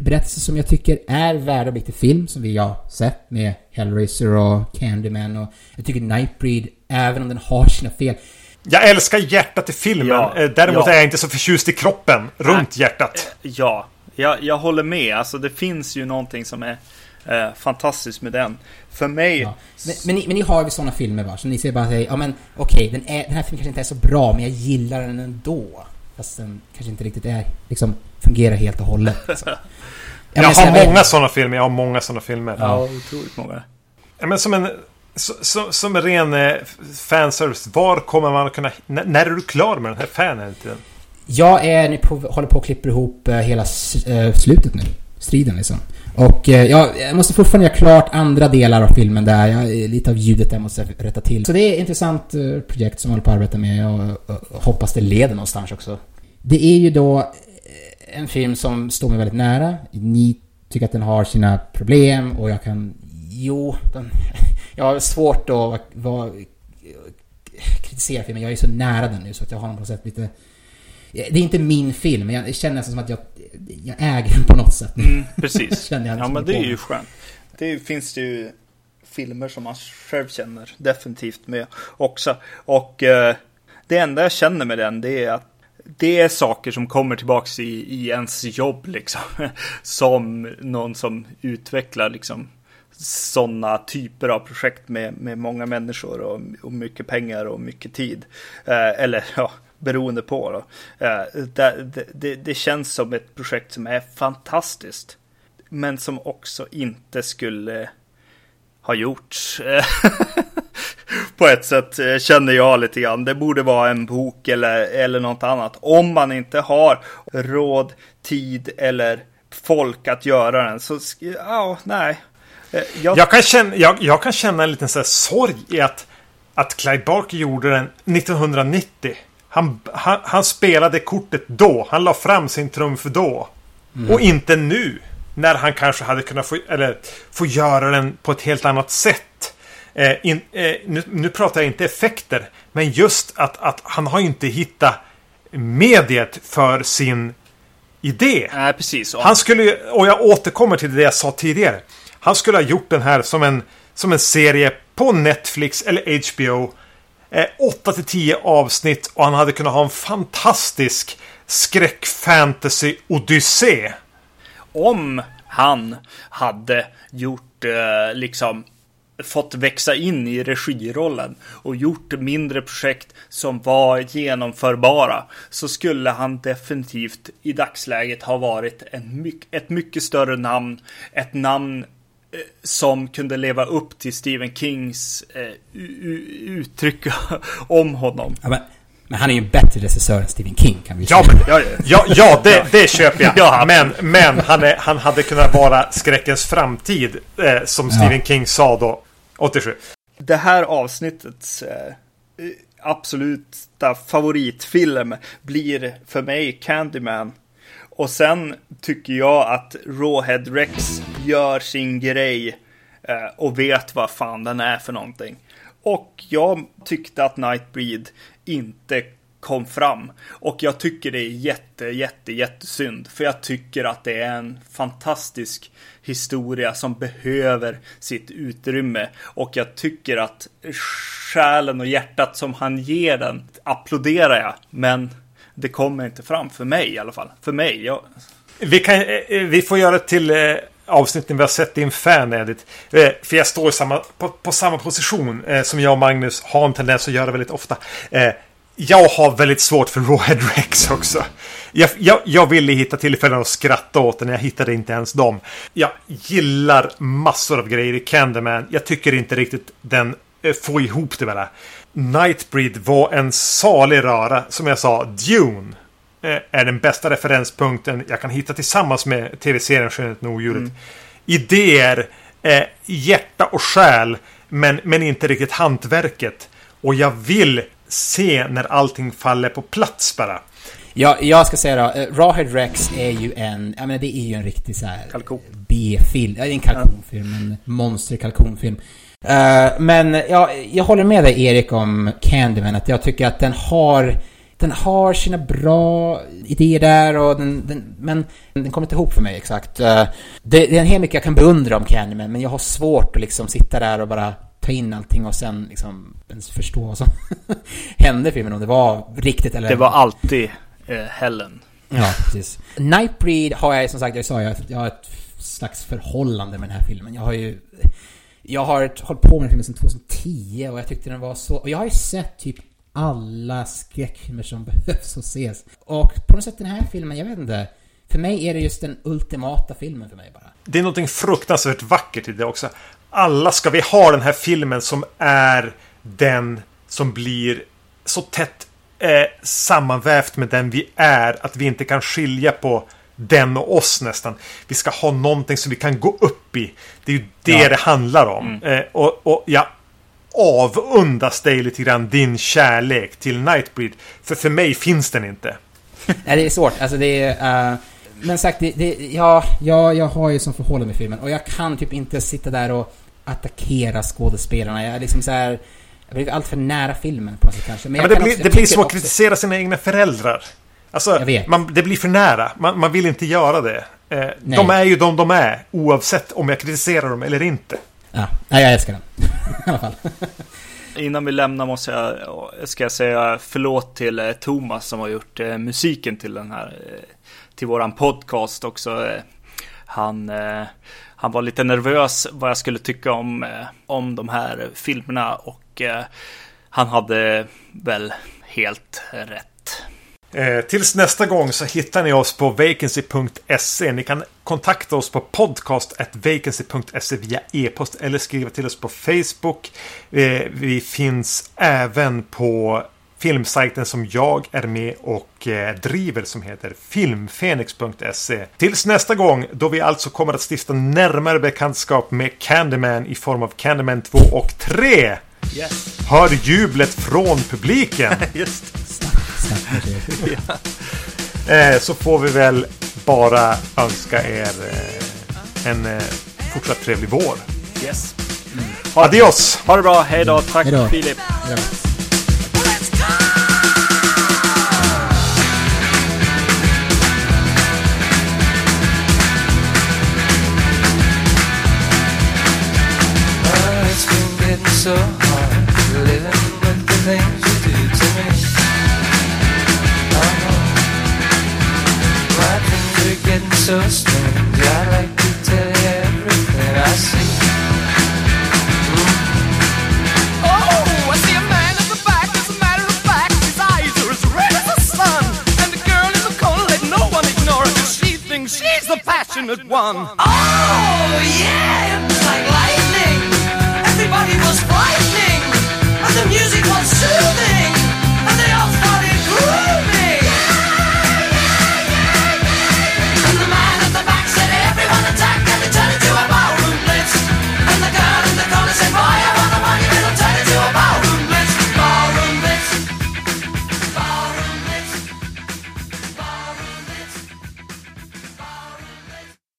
Speaker 3: berättelser som jag tycker är värda att bli till film, som vi har sett med Hellraiser och Candyman och jag tycker Nightbreed, även om den har sina fel.
Speaker 1: Jag älskar hjärtat i filmen. Ja, eh, Däremot ja. är jag inte så förtjust i kroppen runt hjärtat.
Speaker 2: Ja, jag, jag håller med. Alltså det finns ju någonting som är eh, fantastiskt med den. För mig... Ja.
Speaker 3: Men, men, ni, men ni har ju sådana filmer va? Som ni säger bara säger, ja men okej, okay, den, den här filmen kanske inte är så bra, men jag gillar den ändå. Fast den kanske inte riktigt är, liksom, fungerar helt och hållet. *laughs* Liksom.
Speaker 1: jag, jag har många sådana filmer, jag har många sådana filmer.
Speaker 2: Ja, otroligt många.
Speaker 1: Ja, men som en... Som, som en ren eh, fanservice, var kommer man att kunna... När är du klar med den här fanen?
Speaker 3: Jag är nu på, håller på att klippa ihop eh, hela eh, slutet nu. Striden liksom. Och eh, jag måste fortfarande göra klart andra delar av filmen där. Jag, lite av ljudet där måste jag rätta till. Så det är ett intressant projekt som jag håller på att arbeta med och, och hoppas det leder någonstans också. Det är ju då en film som står mig väldigt nära. Ni tycker att den har sina problem och jag kan... Jo, den, *laughs* jag har svårt att vara, kritisera filmen. Jag är så nära den nu så att jag har på något sätt lite det är inte min film, men jag känner nästan som att jag, jag äger den på något sätt.
Speaker 2: Mm, precis. *laughs* ja, men det är ju skönt. Det finns det ju filmer som man själv känner definitivt med också. Och eh, det enda jag känner med den, det är att det är saker som kommer tillbaks i, i ens jobb liksom. *laughs* Som någon som utvecklar liksom sådana typer av projekt med, med många människor och, och mycket pengar och mycket tid. Eh, eller ja, beroende på. Då. Eh, det, det, det, känns som ett projekt som är fantastiskt. Men som också inte skulle ha gjorts. *laughs* på ett sätt eh, känner jag lite grann. Det borde vara en bok eller, eller något annat. Om man inte har råd, tid eller folk att göra den. Så ja, nej.
Speaker 1: Eh, jag... Jag, kan känna, jag, jag kan känna en liten så sorg i att, att Clive Barker gjorde den 1990. Han, han, han, spelade kortet då. Han la fram sin trumf då. Mm. Och inte nu. När han kanske hade kunnat få, eller, få göra den på ett helt annat sätt. Eh, in, eh, nu, nu, pratar jag inte effekter. Men just att, att han har inte hittat mediet för sin idé.
Speaker 2: Nej, precis.
Speaker 1: Han skulle och jag återkommer till det jag sa tidigare. Han skulle ha gjort den här som en, som en serie på Netflix eller HBO. Eh, 8 till 10 avsnitt och han hade kunnat ha en fantastisk skräckfantasy-odyssé.
Speaker 2: Om han hade gjort eh, liksom fått växa in i regirollen och gjort mindre projekt som var genomförbara så skulle han definitivt i dagsläget ha varit en, ett mycket större namn. Ett namn som kunde leva upp till Stephen Kings eh, uttryck *laughs* om honom.
Speaker 3: Ja, men, men, han är ju en bättre regissör än Stephen King kan vi
Speaker 1: ja, säga. Men, ja, ja, ja, det, det köper jag. *laughs* ja. Men, men han, är, han hade kunnat vara skräckens framtid. Eh, som Stephen King sa då. 87.
Speaker 2: Det här avsnittets eh, absoluta favoritfilm blir för mig Candyman. Och sen tycker jag att Rawhead Rex gör sin grej eh, och vet vad fan den är för någonting. Och jag tyckte att Nightbreed inte kom fram. Och jag tycker det är jätte, jätte, jättesynd. För jag tycker att det är en fantastisk historia som behöver sitt utrymme. Och jag tycker att själen och hjärtat som han ger den applåderar jag. Men det kommer inte fram för mig i alla fall. För mig. Jag...
Speaker 1: Vi, kan, eh, eh, vi får göra det till eh, avsnitt när vi har sett din fan edit. Eh, för jag står i samma, på, på samma position eh, som jag och Magnus har en tendens att göra väldigt ofta. Jag har väldigt svårt för Rawhead Rex också. Jag, jag, jag, ville hitta tillfällen att skratta åt den, jag hittade inte ens dem. Jag gillar massor av grejer i Candyman. Jag tycker inte riktigt den får ihop det med det. Nightbreed var en salig röra. Som jag sa, Dune eh, är den bästa referenspunkten jag kan hitta tillsammans med tv-serien Skönheten och odjuret. Mm. Idéer, eh, hjärta och själ, men, men inte riktigt hantverket. Och jag vill se när allting faller på plats bara.
Speaker 3: Ja, jag ska säga då, uh, Rawhead Rex är ju en, jag menar det är ju en riktig så här B-film, ja, en kalkonfilm, en monsterkalkonfilm. Uh, men ja, jag håller med dig Erik om Candyman, att jag tycker att den har den har sina bra idéer där och den, den men den kommer inte ihop för mig exakt. Uh, det, det, är en hel mycket jag kan beundra om Candyman, men jag har svårt att liksom sitta där och bara ta in allting och sen liksom ens förstå vad som *laughs* hände i filmen, om det var riktigt eller...
Speaker 2: Det var alltid uh, Helen.
Speaker 3: Ja, precis. Nightbreed har jag som sagt, jag sa jag, jag har ett slags förhållande med den här filmen. Jag har ju jag har hållit på med den filmen sedan 2010 och jag tyckte den var så... Och jag har ju sett typ alla skräckfilmer som *laughs* behövs att ses. Och på något sätt den här filmen, jag vet inte. För mig är det just den ultimata filmen för mig bara.
Speaker 1: Det är någonting fruktansvärt vackert i det också. Alla ska vi ha den här filmen som är den som blir så tätt eh, sammanvävt med den vi är att vi inte kan skilja på den och oss nästan. Vi ska ha någonting som vi kan gå upp i. Det är ju det ja. det handlar om. Mm. Eh, och, och jag avundas dig lite grann din kärlek till Nightbreed. För för mig finns den inte. *laughs*
Speaker 3: Nej, det är svårt. Alltså det är... Uh, men sagt, det, det, ja, ja, jag har ju som förhållande med filmen. Och jag kan typ inte sitta där och attackera skådespelarna. Jag är liksom så här... Jag blir allt för nära filmen på något sätt kanske.
Speaker 1: Men, ja, men det, blir, också, det blir som att kritisera sina egna föräldrar. Alltså, man, det blir för nära. Man, man vill inte göra det. Eh, de är ju de de är, oavsett om jag kritiserar dem eller inte.
Speaker 3: Ja, Nej, jag älskar den. *laughs* I alla fall.
Speaker 2: Innan vi lämnar måste jag, ska jag säga förlåt till eh, Thomas som har gjort eh, musiken till den här, eh, till våran podcast också. Eh, han, eh, han var lite nervös vad jag skulle tycka om, eh, om de här filmerna och han hade väl helt rätt.
Speaker 1: Eh, tills nästa gång så hittar ni oss på vacancy.se. Ni kan kontakta oss på podcast.vacancy.se via e-post eller skriva till oss på Facebook. Eh, vi finns även på filmsajten som jag är med och eh, driver som heter filmfenix.se. Tills nästa gång då vi alltså kommer att stifta närmare bekantskap med Candyman i form av Candyman 2 och 3. Yes. Hör jublet från publiken. *laughs*
Speaker 2: Just *laughs*
Speaker 1: eh, så får vi väl bara önska er eh, en eh, fortsatt trevlig vår.
Speaker 2: Yes.
Speaker 1: Mm. Adios!
Speaker 2: Ha det bra, hej då. Tack Hejdå. Filip. Hejdå. so so strange. I like to tell you everything I see. Oh, I see a man in the back. As a matter of fact, his eyes are as red as the sun. And the girl in the corner, let no one ignore her. Cause she thinks she's the passionate one. Oh, yeah, it's like lightning. Everybody was frightening. And the music was soothing.